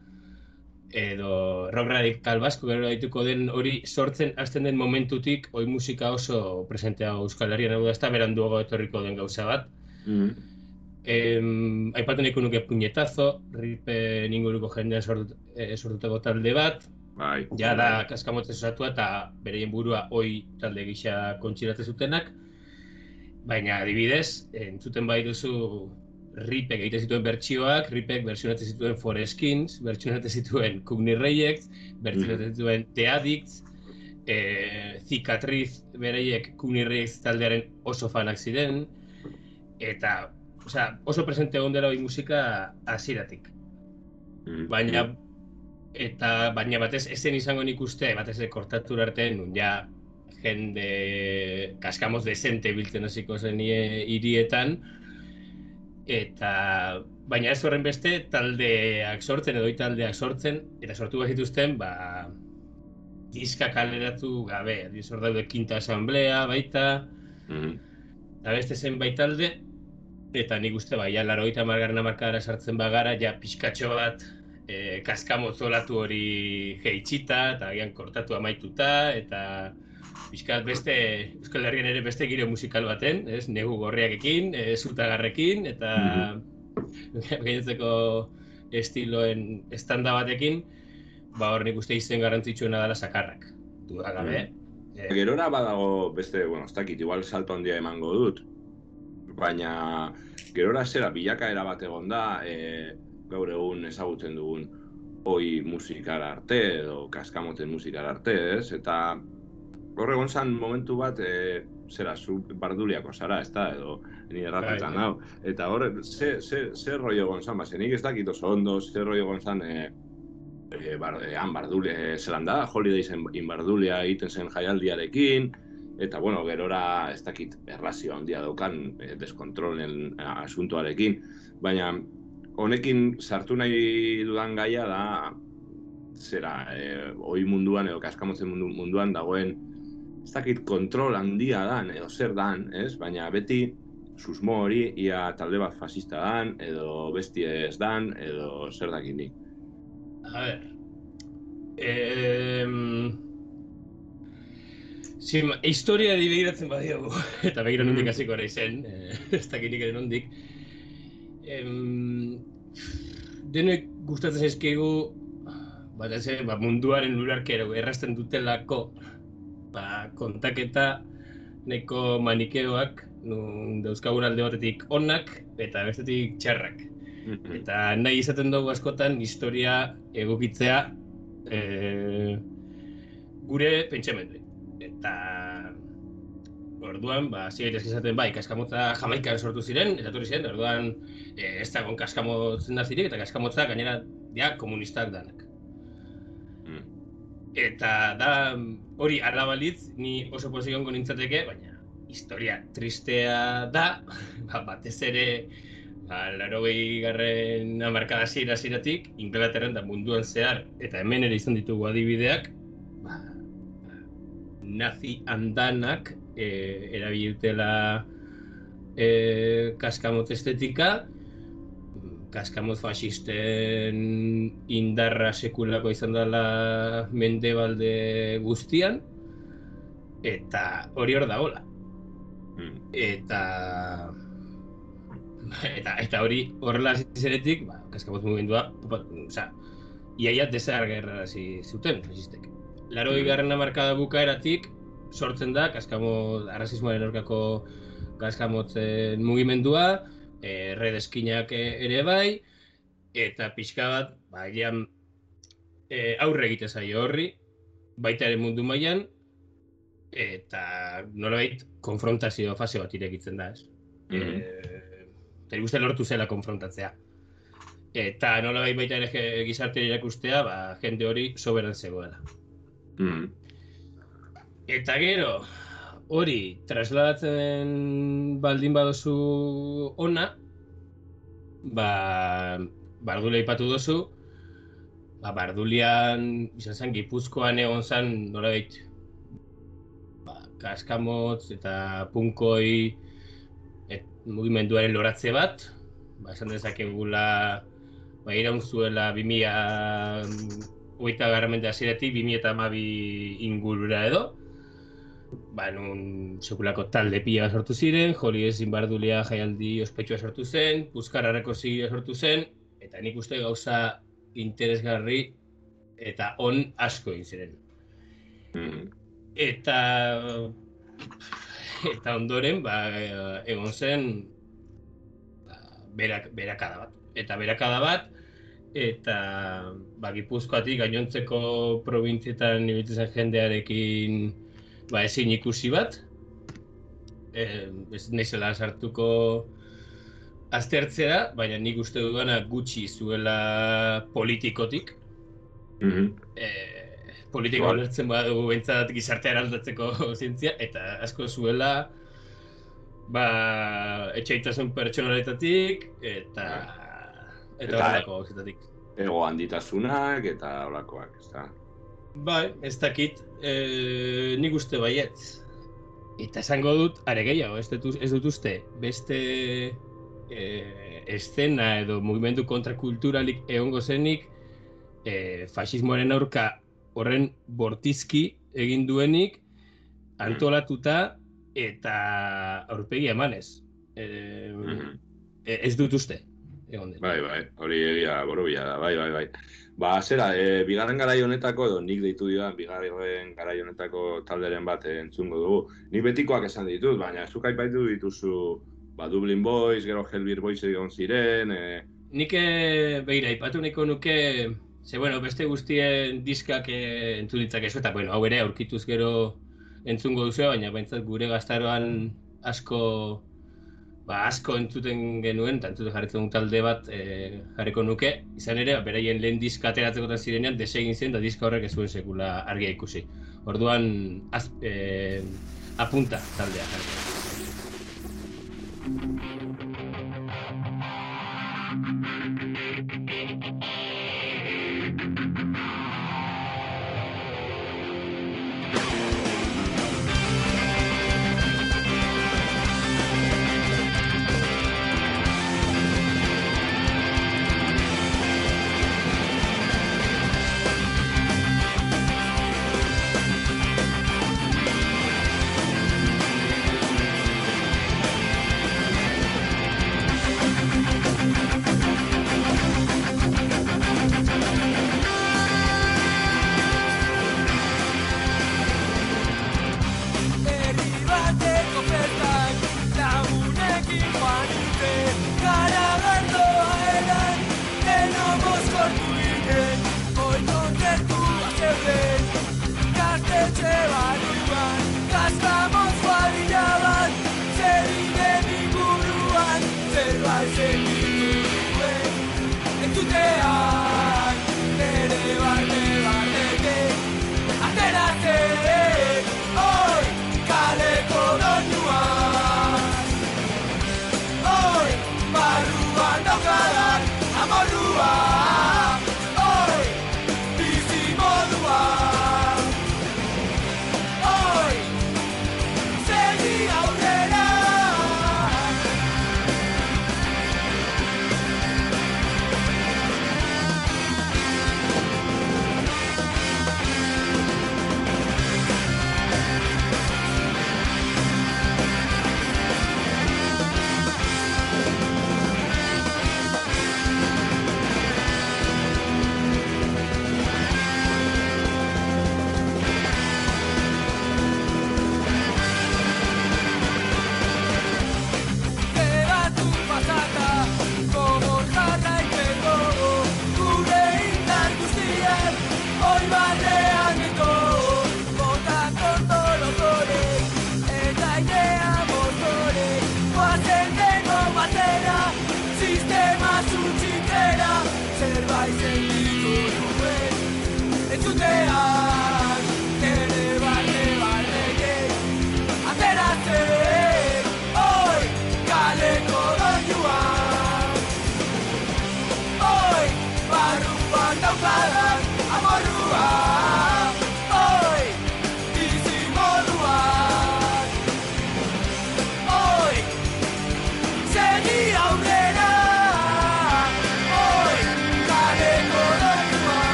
edo rock radikal basko gero daituko den hori sortzen hasten den momentutik oi musika oso presentea Euskal Herrian hau da ez da beranduago etorriko den gauza bat. Mm. Em, aipatu nahiko nuke puñetazo, ripen inguruko jendean sortut, e, sortutako talde bat, Bai. ja da kaskamotzez osatua eta bereien burua oi talde gisa kontxiratzen zutenak. Baina adibidez, entzuten bai duzu Ripek egiten zituen bertsioak, Ripek bertsionatzen zituen Foreskins, bertsionatzen zituen Kugni Reject, bertsionatzen zituen The Addicts, e, Cicatriz bereiek Kugni Reject taldearen oso fanak ziren, eta osea, oso presente egon dela musika hasieratik. Mm. Baina eta baina batez ezen izango nik uste, batez ere kortatura arte nun ja jende kaskamoz desente biltzen hasiko zen ie- hirietan eta baina ez horren beste taldeak sortzen edo taldeak sortzen eta sortu behar zituzten ba diska kaleratu gabe, adiz hor daude Quinta Asamblea baita, Mm. eta beste zenbait talde, eta nik uste bai, ja, laro eta margarren amarkadara sartzen bagara, ja, pixkatxo bat, e, kaskamozolatu hori jeitxita, eta agian kortatu amaituta, eta pixkat beste, Euskal Herrian ere beste giro musikal baten, ez, negu gorriakekin, e, zutagarrekin, eta gainontzeko estiloen estanda batekin, ba hor nik uste izen garrantzitsuena dela sakarrak. Duda gabe. Eh, Gerora badago beste, bueno, ez dakit, igual salto handia emango dut. Baina gerora zera bilakaera bat egon da, e, gaur egun ezagutzen dugun oi musikara arte edo kaskamoten musikara arte, ez? Eta hor egon zan momentu bat, e, zera, zu barduliako zara, ez da, edo ni erratetan Bai. hau. Eta hor, ze, ze, ze rollo egon zan, ba, ze nik ez dakit oso ondo, ze rollo egon zan, e, e, bar, e, han bardule, zelan da, Holidaysen in bardulia egiten zen jaialdiarekin, eta bueno, gerora ez dakit erlazio handia daukan e, deskontrolen e, asuntoarekin, baina honekin sartu nahi dudan gaia da zera, e, oi munduan edo kaskamotzen mundu, munduan dagoen ez dakit kontrol handia dan edo zer dan, ez? Baina beti susmo hori ia talde bat fasista dan edo bestie ez dan edo zer dakit. A ver. Em... Sim, historia di begiratzen badiogu, eta begira nondik hasiko ere izen, eh, ez dakinik ere nondik. Em, denek gustatzen zaizkigu, batez ere, ba, munduaren lurarkero errasten dutelako, ba, kontaketa nahiko manikeoak, nun dauzkagun alde batetik onak eta bestetik txarrak. Eta nahi izaten dugu askotan historia egokitzea e, gure pentsamendu. Eta orduan, ba, gaitezke esaten bai, kaskamotza Jamaikan sortu ziren, eta etorri ziren, orduan e, ez dagoen kaskamotzen nazirik, eta kaskamotza gainera ja komunistak danak. Mm. Eta da, hori arrabalitz, ni oso egongo nintzateke, baina historia tristea da, ba, batez ere ba, larogei garren amarkada hasiera hasieratik, Inglaterran da munduan zehar, eta hemen ere izan ditugu adibideak, ba, nazi andanak e, erabiltela e, kaskamot estetika, kaskamot fasisten indarra sekulako izan dela mendebalde guztian, eta hori hor dagoela. Mm. Eta eta eta hori horrela hasi zenetik, ba, kaskamot mugimendua, osea, iaia desagerrarazi zuten fasistek. Laro garren hamarkada bukaeratik sortzen da kaskamot arrazismoaren aurkako kaskamotzen mugimendua, e, red eskinak e, ere bai, eta pixka bat, ba, agian e, aurre egite zaio horri, baita ere mundu mailan eta nolabait konfrontazio fase bat irekitzen da, ez? Eh, eta nik uste lortu zela konfrontatzea. Eta nolabait baita ere gizartea irakustea, ba, jende hori soberan zegoela. Mm. Eta gero, hori trasladatzen baldin baduzu ona, ba, bardula ipatu duzu, ba, bardulian, izan zen, gipuzkoan egon zen, nolabait, ba, kaskamotz eta punkoi, et, mugimenduaren loratze bat, ba, esan dezakegula, ba, iraun zuela 2000, hogeita garramende hasieratik 2012 ingurura edo, ba, nun sekulako talde pila sortu ziren, joli ezin bardulia jaialdi ospetsua sortu zen, Puskararako zigia sortu zen, eta nik uste gauza interesgarri eta on asko egin ziren. Mm. Eta eta ondoren ba, egon zen ba, berak, berakada bat. Eta berakada bat, eta ba, Gipuzkoatik gainontzeko probintzietan ibiltzen zen jendearekin ba, ezin ikusi bat. E, ez naizela sartuko aztertzera, baina nik uste dudana gutxi zuela politikotik. Mhm. E, politika Igual. ulertzen badugu behintzat gizartea eraldatzeko zientzia, eta asko zuela ba, etxaitasun pertsonaletatik eta eta Eta- horrelako gauzetatik. Ego handitasunak eta olakoak, ez da. Bai, ez dakit, e, nik uste baietz. Eta esango dut, are gehiago, ez dut, ez dut uste, beste e, estena edo mugimendu kontrakulturalik egongo zenik, e, fasismoaren aurka horren bortizki egin duenik, antolatuta eta aurpegi emanez. E- ez dut uste, egon den. Bai, bai, hori egia borobila da, bai, bai, bai. Ba, zera, e, bigarren garai honetako, edo nik deitu dioan, bigarren garai honetako talderen bat entzungo dugu. Nik betikoak esan ditut, baina zuk aipaitu dituzu, ba, Dublin Boys, gero Hellbeer Boys egon ziren, e, Nik eh, begira, ipatu nahiko nuke, ze bueno, beste guztien diskak eh, entzun ditzakezu, eta bueno, hau ere aurkituz gero entzungo duzu, baina behintzat gure gaztaroan asko ba, asko entzuten genuen, eta entzuten duen talde bat eh, jarriko nuke, izan ere, beraien lehen diska ateratzekotan zirenean, desegin zen, da diska horrek ez zuen sekula argia ikusi. Orduan, az, eh, apunta taldea jarriko.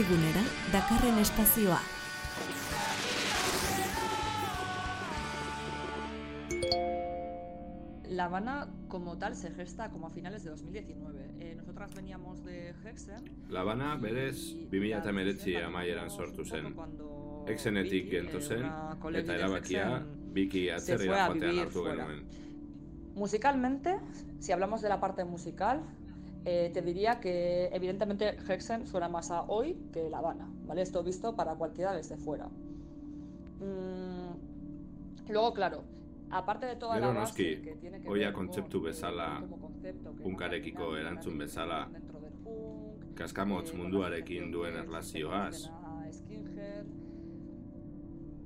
Erdigunera dakarren espazioa. La Habana como tal se gesta como a finales de 2019. Eh, nosotras veníamos de Hexen. La Habana, berez, y 2019 la amaieran sortu zen. poco cuando Exenetik Vicky, eh, gento zen, eta erabakia biki atzerrira joatean hartu genuen. Musicalmente, si hablamos de la parte musical, eh, te diría que evidentemente Hexen suena más a hoy que La Habana, ¿vale? Esto visto para cualquiera desde fuera. Mm, luego, claro, aparte de toda Gero la base noski, que tiene que ohia ver con, kontzeptu eh, bezala, como concepto que punkarekiko marca erantzun una bezala, definición dentro del punk, Kaskamotz eh, con la munduarekin asociación duen que existe erlazioaz, con la skinhead.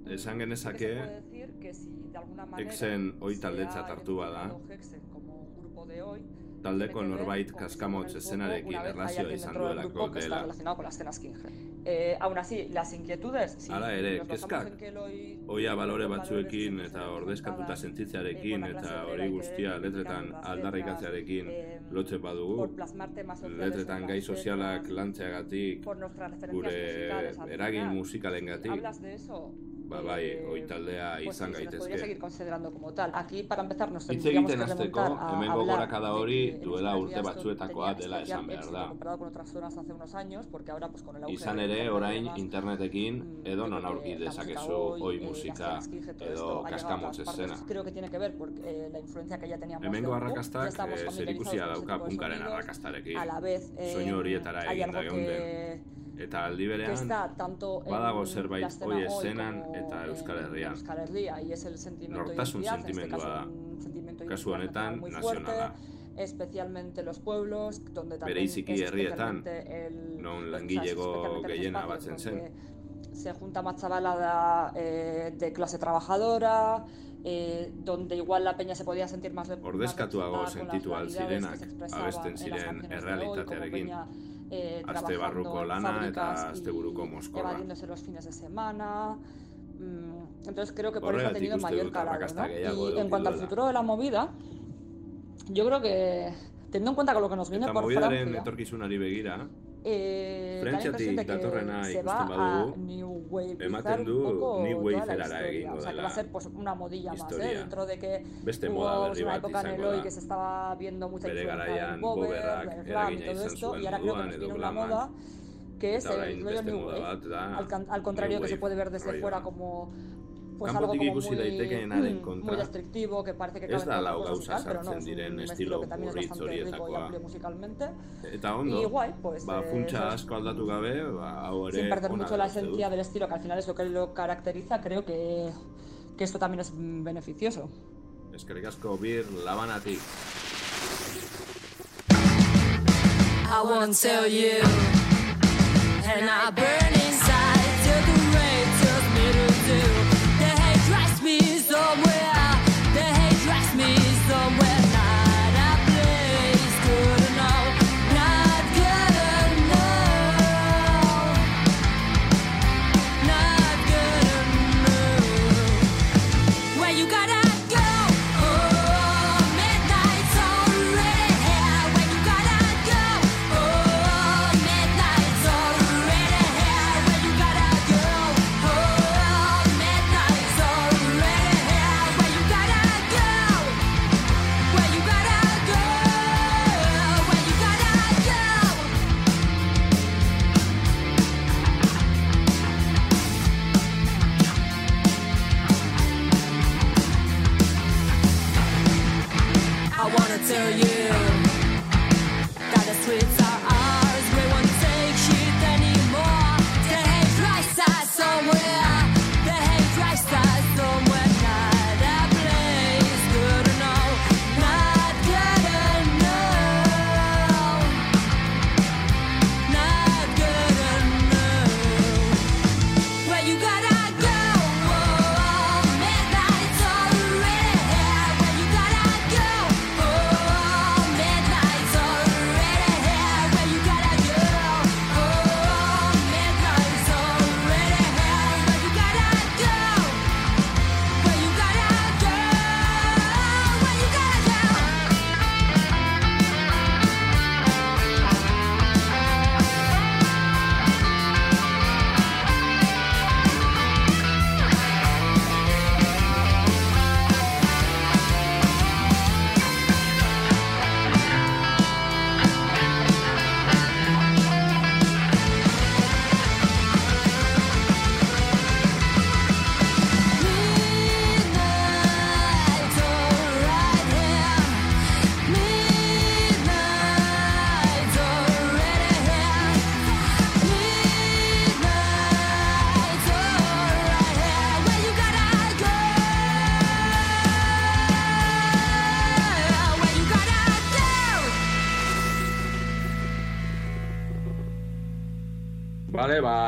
esan Mm, genezake, sí que se puede decir que si de alguna manera Hexen ohi se taldetzat ha hartu taldeko norbait kaskamotz eszenarekin erlazioa izan duelako dela. Eh, aún así, las inquietudes, si Hala ere, kezkak, Oia balore batzuekin valores eta ordezkatuta la eta hori guztia letretan aldarrikatzearekin lotzen badugu, letretan gai sozialak lantzeagatik, gure eragin musikalengatik, ba bai, eh, oi taldea pues izan se nos podría gaitezke. seguir considerando como tal. Aquí, para empezar, nos Hitz tendríamos egiten que remontar a hemengo hablar gorakada de hori duela urte batzuetakoa dela esan behar da. Izan ere, orain internetekin mm, edo yo non aurki dezakezu oi eh, musika edo kaskamotz todas partes. eszena. Creo que tiene que ver porque eh, la influencia que ya teníamos Hemengo arrakastak eh, zerikusia con ese dauka punkaren arrakastarekin. eh, Soinu horietara eginda geunden. Eta aldi berean, tanto badago zerbait escena hoi como eta Euskal Herrian. Euskal Herria, y es el sentimiento Nortasun sentimendua da. Kasu honetan, nazionala. Especialmente los pueblos, donde también Bereiziki es herrietan, especialmente el, non langilego gehiena batzen zen. se junta más chavalada eh, de clase trabajadora, eh, donde igual la peña se podía sentir más Ordezkatuago sentitu al expresaban abesten ziren errealitatearekin. eh, Aste barruko lana eta y mozkorra. evadiéndose los fines de semana. Mm, Entonces creo que por eso ha tenido mayor calado. ¿no? Y en cuanto al futuro de la movida, yo creo que teniendo en cuenta con lo que nos viene Eta por movidaren Francia, etorkizunari begira, eh, da la Frantziatik impresión de que datorrena se ikusten va a badugu, new wave ematen du un poco new toda la waverara historia. egingo O sea, que dela va a ser pues, una modilla más, historia. ¿eh? Dentro de que beste hubo moda pues, berri una bat época en el izango hoy da. que se estaba viendo mucha Bere influencia garaian del bober, boberrak del glam y eragina todo izan esto, zuen y ahora creo que moduan nos edo viene una glamak, moda que es eta el orain rollo beste new moda wave. bat da Al, can- al contrario new que se wave puede ver desde rolloa. fuera como pues algo como muy, mm, muy restrictivo, que parece que ez cabe en da todo lau gauza musical, pero no, sartzen es diren un estilo estilo que también es burritz bastante rico y horietakoa. amplio musicalmente. Eta ondo, Y guay, pues, ba, eh, funtsa asko aldatu gabe, ba, hau ere sin perder mucho la esencia del estilo, que al final es lo que lo caracteriza, creo que, que esto también es beneficioso. Eskerrik asko bir labanatik. I won't tell you. And I burn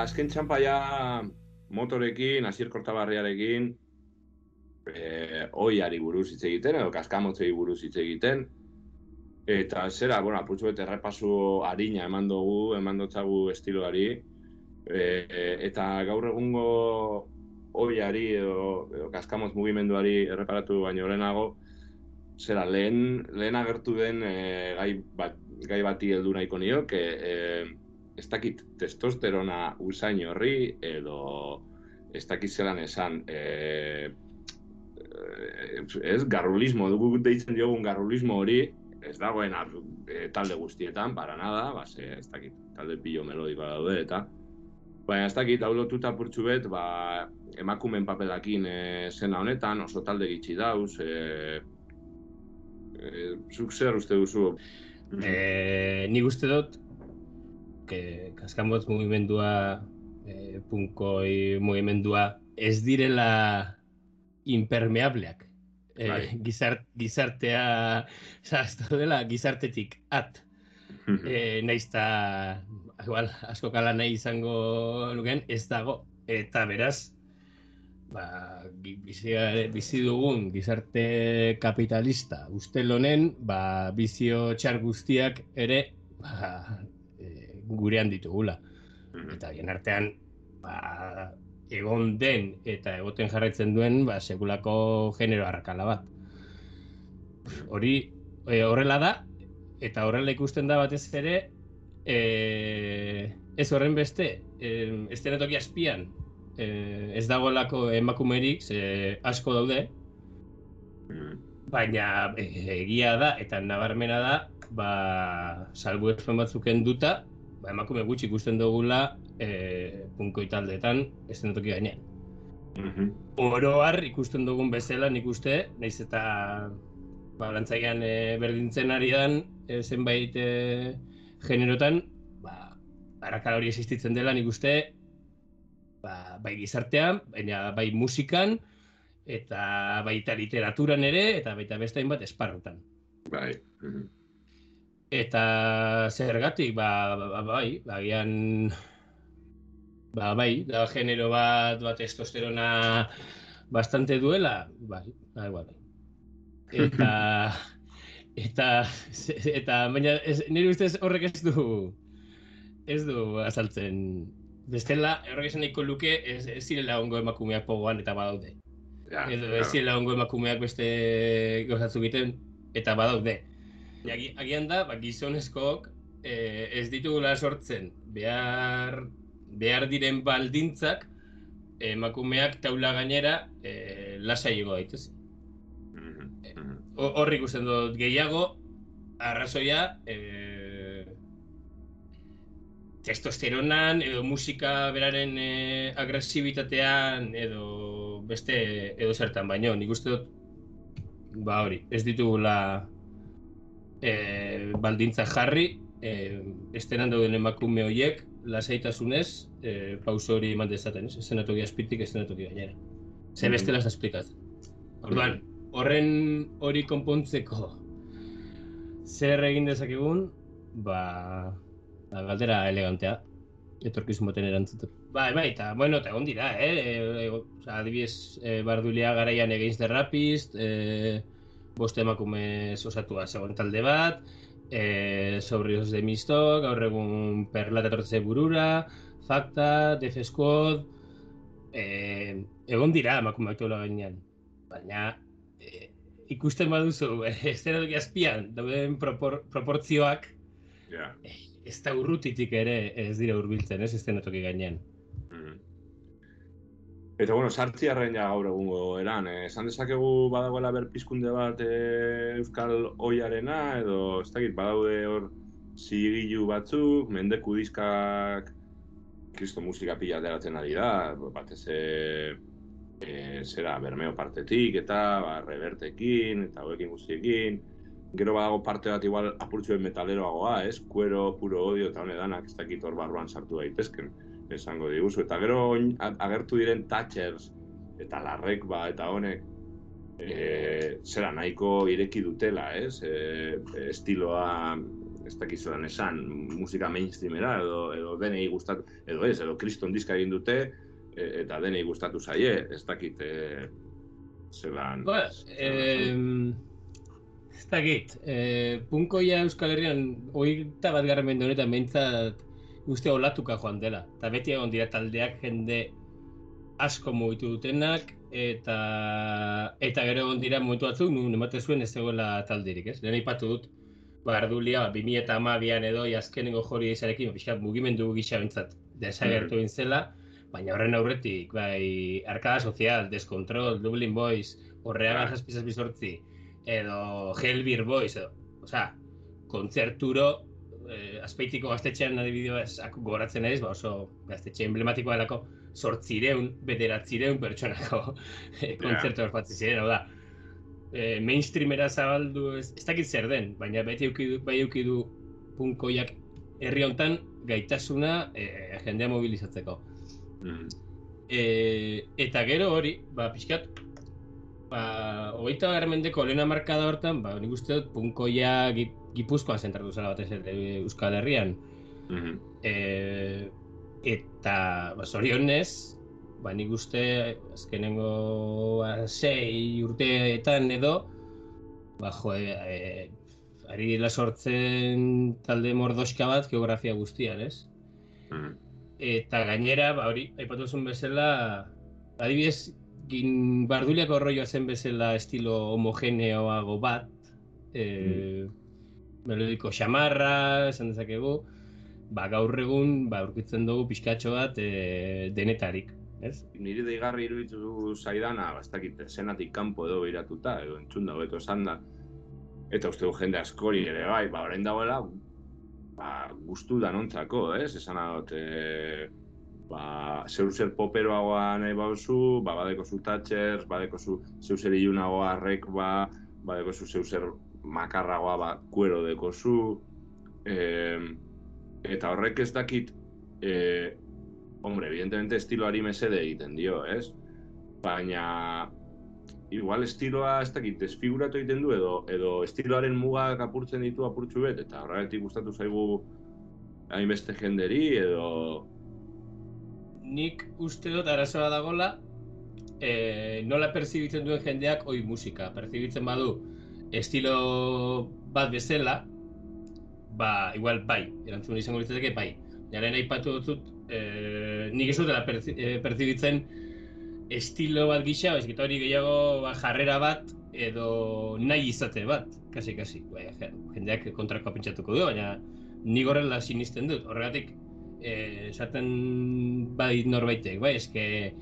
azken txampaia motorekin, Asier Kortabarriarekin, e, oiari buruz hitz egiten, edo kaskamotzei buruz hitz egiten, Eta zera, bueno, apurtxu bete errepasu harina eman dugu, eman dotzagu estiloari, e, eta gaur egungo oiari edo, edo kaskamotz mugimenduari erreparatu baino lehenago, zera, lehen, lehen agertu den e, gai, bat, gai bati heldu nahiko nioke, e, ez dakit testosterona usain horri, edo ez dakit zelan esan, e, e, ez, garrulismo, dugu deitzen diogun garrulismo hori, ez dagoen e, talde guztietan, para nada, ba, ze, ez dakit, talde pilo melodikoa daude, eta Baina ez dakit, hau lotuta purtsu bet, ba, emakumen papelakin e, zena honetan, oso talde gitxi dauz, e, e, zuk zer uste duzu? Eh, nik uste dut, que kaskamotz mugimendua, eh, punkoi mugimendua, ez direla impermeableak. Eh, Bai. gizart, gizartea, ez dela gizartetik at. eh, naiz eta igual, asko kala nahi izango nuken, ez dago. Eta beraz, ba, bizi, bizi dugun gizarte kapitalista ustel honen, ba, bizio txar guztiak ere ba, e, gurean ditugula. Eta bien artean, ba, egon den eta egoten jarraitzen duen ba, sekulako genero arrakala bat. Hori e, horrela da, eta horrela ikusten da batez ere, e, ez horren beste, e, estenatoki azpian, e, ez dagoelako emakumerik, ze asko daude, baina e, egia da eta nabarmena da, ba, salbu batzuk duta, ba, emakume gutxi ikusten dugula e, punkoi taldeetan estenatoki gainean. Oro har ikusten dugun bezala nik uste, naiz eta ba, lantzaian e, berdintzen ari dan e, zenbait e, generotan, ba, arakala hori existitzen dela nik uste, ba, bai gizartean, baina bai musikan, eta baita literaturan ere, eta baita beste hainbat esparrutan. Bai. Eta zergatik, ba, ba, ba, bai, agian, ba, bai, da genero bat, bat testosterona bastante duela, bai, bai, bai. Eta, eta, eta, baina, ez, nire ustez horrek ez du, ez du azaltzen. Bestela, horrek esan nahiko luke, ez, ez zirela ongo emakumeak pogoan eta badaude. Ja, Edo ez zirela ongo emakumeak beste gauzatzuk egiten, eta badaude. Agi, agian da, ba, gizonezkook eh, ez ditugula sortzen behar, behar diren baldintzak emakumeak taula gainera eh, lasai ego daitez. Ho- Hor ikusten dut gehiago, arrazoia eh, testosteronan edo musika beraren eh, agresibitatean edo beste edo zertan, baino nik uste dut ba hori, ez ditugula e, baldintza jarri, e, estenan dauden emakume horiek lasaitasunez e, pauso hori eman dezaten, ez? Estenatoki azpitik, estenatoki gainera. Ze bestela ez esplikatzen. Orduan, horren hori konpontzeko zer egin dezakegun, ba, ba, galdera elegantea, etorkizun baten erantzuteko. Bai, bai, eta, bueno, eta egon dira, eh? E, e, oza, adibidez, e, Bardulia garaian Against the Rapist, e, boste emakume osatua zegoen talde bat, e, Sobrios de Mistok, gaur egun Perlata etortze burura, Fakta, Def Squad, e, egon dira emakumeak teola gainean. Baina, e, ikusten baduzu, estereotoki azpian, dauden propor, proportzioak, Ja. ez da urrutitik ere ez dira hurbiltzen, ez estenatoki gainean. Eta bueno, sartziarren ja gaur egungo eran, eh? esan dezakegu badagoela berpizkunde bat eh, Euskal Oiarena, edo ez dakit, badaude hor zigilu batzuk, mendeku diskak kristo musika pila ateratzen ari da, batez e, e, zera bermeo partetik eta ba, revertekin eta hauekin guztiekin. Gero badago parte bat igual apurtzuen metaleroagoa, ez? Kuero, puro odio eta honedanak ez dakit hor barruan sartu daitezken esango diguzu. Eta gero agertu diren Thatchers eta larrek ba eta honek e, zera nahiko ireki dutela, ez? E, estiloa ez dakizuan esan, musika mainstreamera edo, edo denei gustatu, edo ez, edo kriston diska egin dute, e, eta denei gustatu zaie, ez dakit e, zelan... Ba, em, ez dakit, e, punkoia Euskal Herrian, hogeita bat garren mende honetan behintzat uste olatuka joan dela. Eta beti egon dira taldeak jende asko mugitu dutenak, eta eta gero egon dira momentu batzuk, nun ematen zuen ez zegoela talderik, ez? Lehen aipatu dut, ba, Ardulia, ba, 2008an edo, azkenengo jori izarekin, pixka mugimendu gisa bentsat desagertu egin zela, baina horren aurretik, bai, Arkada Sozial, Descontrol, Dublin Boys, Horreaga zazpi zazpi sortzi, edo Hellbeer Boys, edo, osea, kontzerturo, eh, azpeitiko gaztetxean adibidez gogoratzen naiz, ba oso gaztetxe emblematikoa delako, sortzireun, bederatzireun pertsonako eh, kontzertu ospatzen ziren, hau da, eh, mainstreamera zabaldu, ez, ez dakit zer den, baina beti euki du, bai euki du punkoiak herri hontan gaitasuna eh, jendea mobilizatzeko. Mm. E, eta gero hori, ba, pixkat, ba, hogeita garren mendeko lehen markada hortan, ba, nik uste dut punkoia Gip- Gipuzkoan zentratu zela batez ere Euskal Herrian. Mhm. E, eta, ba, zorionez, ba, nik uste azkenengo ba, sei urteetan edo, ba, jo, e, ari dela sortzen talde mordoska bat geografia guztian, ez? Mhm. Eta gainera, ba, hori, aipatu zuen bezala, adibidez, gin barduliako rolloa zen bezala estilo homogeneoago bat, e, melodiko xamarra, esan dezakegu, ba, gaur egun, ba, aurkitzen dugu pixkatxo bat e, denetarik, ez? Niri deigarri iruditu zaidana, ba, ez dakit, zenatik kanpo edo behiratuta, edo entzun da, beto esan da. Eta uste du jende askori ere bai, ba, orain dagoela, ba, gustu danontzako, ez? Esan dut, e, ba, zeu zer poperoagoa nahi bauzu, ba, badeko zu Thatcher, badeko zu zeu zer ilunagoa rek, ba, badeko zu zeu zer makarragoa, ba, kuero deko zu, e, eta horrek ez dakit, e, hombre, evidentemente estiloari mesede egiten dio, ez? Baina, igual estiloa ez dakit desfiguratu egiten du edo edo estiloaren mugak apurtzen ditu apurtxu bet eta horregatik gustatu zaigu hainbeste jenderi edo Nik uste dut arazoa dagola, e, nola perzibitzen duen jendeak oi musika. Perzibitzen badu estilo bat bezala, ba, igual bai, erantzun izango litzateke bai. Jaren aipatu dut, e, nik ez dutela perzi, e, perzibitzen estilo bat gisa, baizik hori gehiago ba, jarrera bat edo nahi izate bat, kasi kasi. Bai, je- jendeak kontrakoa pentsatuko du, baina nik horrela sinisten dut. Horregatik, eh, esaten bai norbaitek, bai, eske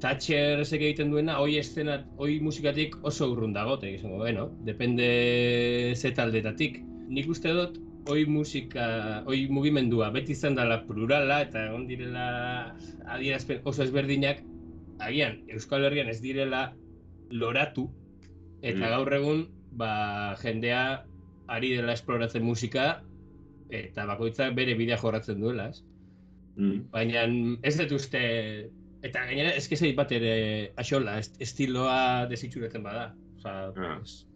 Thatcher ezek egiten duena, hoi estena, hoi musikatik oso urrun dago, eta izango, bueno, depende ze taldetatik. Nik uste dut, hoi musika, hoi mugimendua beti izan dela plurala, eta egon direla adierazpen oso ezberdinak, agian, Euskal Herrian ez direla loratu, eta Mm. gaur egun, ba, jendea ari dela esploratzen musika, eta bakoitzak bere bidea jorratzen duela, ez? mm, Baina ez dut uste, eta gainera ez kezait bat ere axola, est- estiloa desitxuretzen bada. Osa, Ah. pues,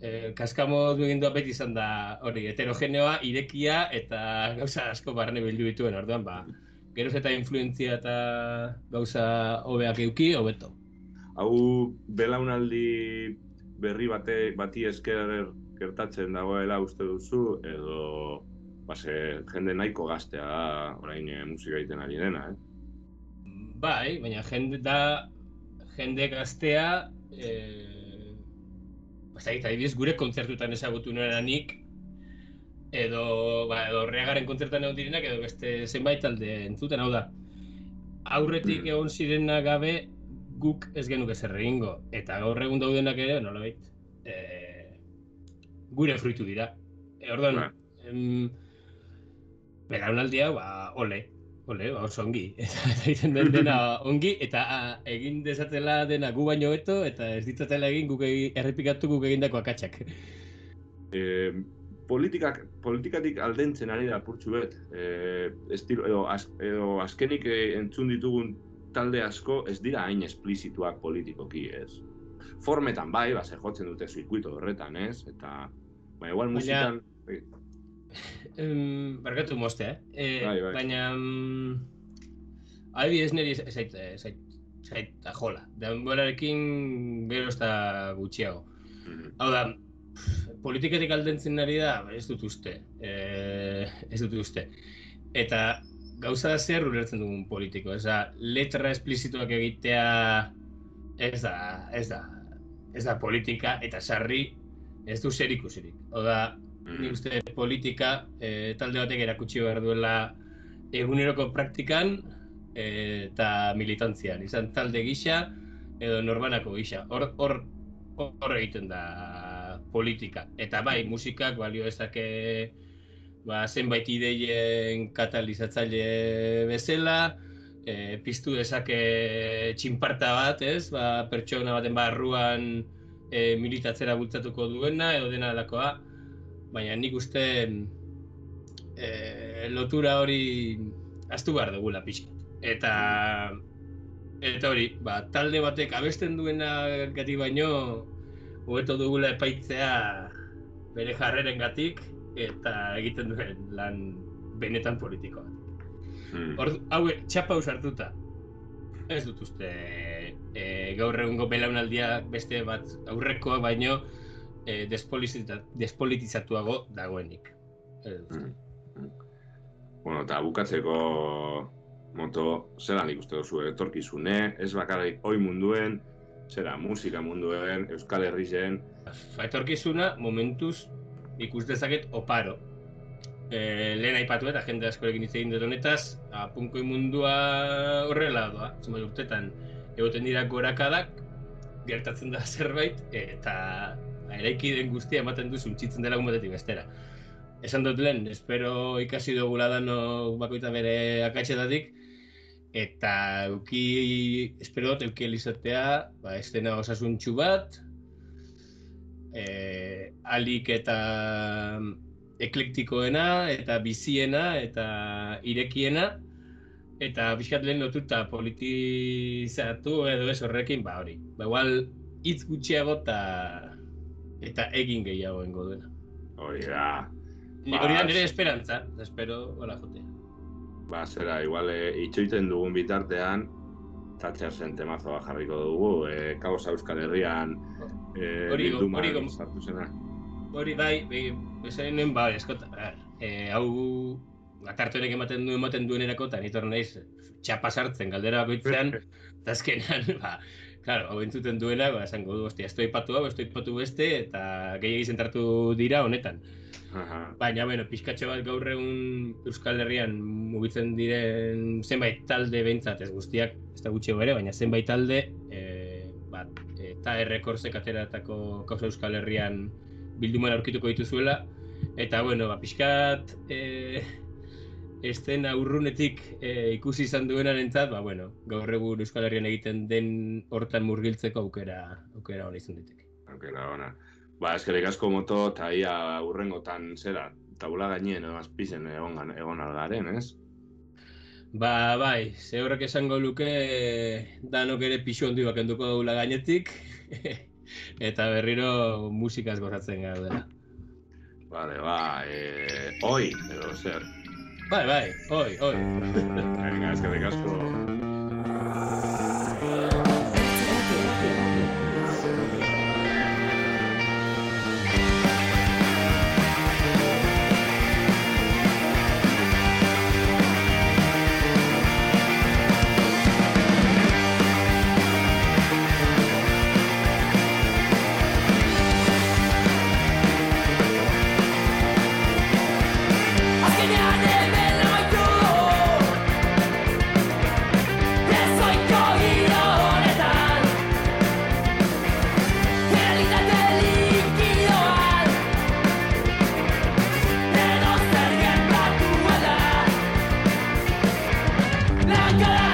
eh, kaskamoz mugindua beti izan da hori, heterogeneoa, irekia eta gauza asko barne bildu dituen, orduan, ba, geroz eta influentzia eta gauza hobeak euki, hobeto. hau belaunaldi berri bate bati esker gertatzen dagoela uste duzu edo base, jende nahiko gaztea da orain eh, musika egiten ari dena, eh? Bai, baina jende da jende gaztea eh ez dakit, adibidez gure kontzertutan ezagutu nuena nik edo ba edo Reagaren kontzertuan egon direnak edo beste zenbait talde entzuten, hau da. Aurretik Mm. egon zirena gabe guk ez genuke zer egingo eta gaur egun daudenak ere nolabait eh gure fruitu dira. E, orduan, Bai. em, belaunaldi hau, ba, ole, ole, ba, oso ongi. Eta egiten den dena ongi, eta a, egin dezatela dena gu baino beto, eta ez ditzatela egin guk errepikatu guk egindako akatsak. e, politikak, politikatik aldentzen ari da apurtxu bet. E, estilo, edo, az, edo azkenik e, entzun ditugun talde asko ez dira hain esplizituak politikoki, ez? Formetan bai, ba, jotzen dute zirkuito horretan, ez? Eta, ba, igual Baina- musikan... e, em, barkatu mostea, eh? eh Bai, bai. Baina, mm, adibidez niri ez- zait, eh, zait, zait, jola. Denborarekin gero ez gutxiago. Mhm. Hau da, politiketik aldentzen ari da, ez dut uste. Eh, ez dut uste. Eta gauza da zer ulertzen dugun politiko. Ez letra esplizituak egitea ez da, ez da, ez da politika eta sarri ez du zer ikusirik. Hau da, Mhm. nik uste politika eh, talde batek erakutsi behar duela eguneroko praktikan eh, eta militantzian. Izan talde gisa edo norbanako gisa. Hor, hor, hor egiten da politika. Eta bai, musikak balio dezake ba, zenbait ideien katalizatzaile bezala, e, piztu dezake txinparta bat, ez? Ba, pertsona baten barruan e, militatzera bultzatuko duena edo dena alakoa. Baina nik uste e, lotura hori astu behar dugula pixka. Eta eta hori, ba, talde batek abesten duena gati baino hobeto dugula epaitzea bere jarreren gatik eta egiten duen lan benetan politikoa. Mhm. Hor, hau, txapa hartuta. Ez dut uste e, gaur egungo belaunaldia beste bat aurrekoa baino e, despolitizat, despolitizatuago dagoenik. Dut. Mhm. Bueno, eta bukatzeko moto, zelan ikuste duzu etorkizune, ez bakarrik oi munduen, zera musika munduen, Euskal Herrien, Ba, etorkizuna momentuz ikus dezaket oparo. E, lehen aipatu eta jende askorekin hitz egin dut honetaz, a, punkoi mundua horrela doa, zenbait urtetan egoten dira gorakadak, gertatzen da zerbait, eta eraiki den guztia ematen du suntzitzen dela batetik bestera. Esan dut lehen, espero ikasi dugula dano bakoita bere akatxetatik, eta euki, espero dut euki elizatea, ba, estena osasuntxu bat, eh, alik eta eklektikoena, eta biziena, eta irekiena, eta bizkat lehen lotuta politizatu edo ez horrekin, ba hori. Ba, igual, hitz gutxiago eta eta egin gehiago engo duena. hori da, Ba, hori da nire esperantza, espero hola jotea. ba, zera, igual e, itxoiten dugun bitartean, Thatchersen temazoa jarriko dugu, e, kaosa Euskal Herrian e, Hori bilduman hori go- sartu zena. Hori bai, nuen, ba, eskot, a, e, hau lakartu honek ematen du ematen duenerako, eta nitor naiz txapa sartzen galdera bakoitzean, eta azkenean, ba, claro, hau entzuten duena, ba, esango du, ostia, esto ipatu hau, esto ipatu beste, eta gehiagi zentratu dira honetan. Aha. Baina, bueno, pixkatxo bat gaur egun Euskal Herrian mugitzen diren zenbait talde behintzat, ez guztiak, ez da gutxi ere, baina zenbait talde, e, bat, eta errekorzek ateratako kauza Euskal Herrian bilduman aurkituko dituzuela, eta, bueno, ba, pixkat, e, estena urrunetik e, ikusi izan duenaren entzat, ba, bueno, gaur egun Euskal Herrian egiten den hortan murgiltzeko aukera, aukera hona izan diteke. Aukera ona. Ba, eskerrik asko moto, eta ia urrengotan zera, tabula gainien, edo azpizen egon, egon algaren, ez? Ba, bai, ze horrek esango luke eh, danok ere pixu handi bat kenduko dugula gainetik eta berriro musikaz gozatzen gaudela. Vale, ba, e, oi, edo zer. Bai, bai, oi, oi. Venga, eskerrik asko. not gonna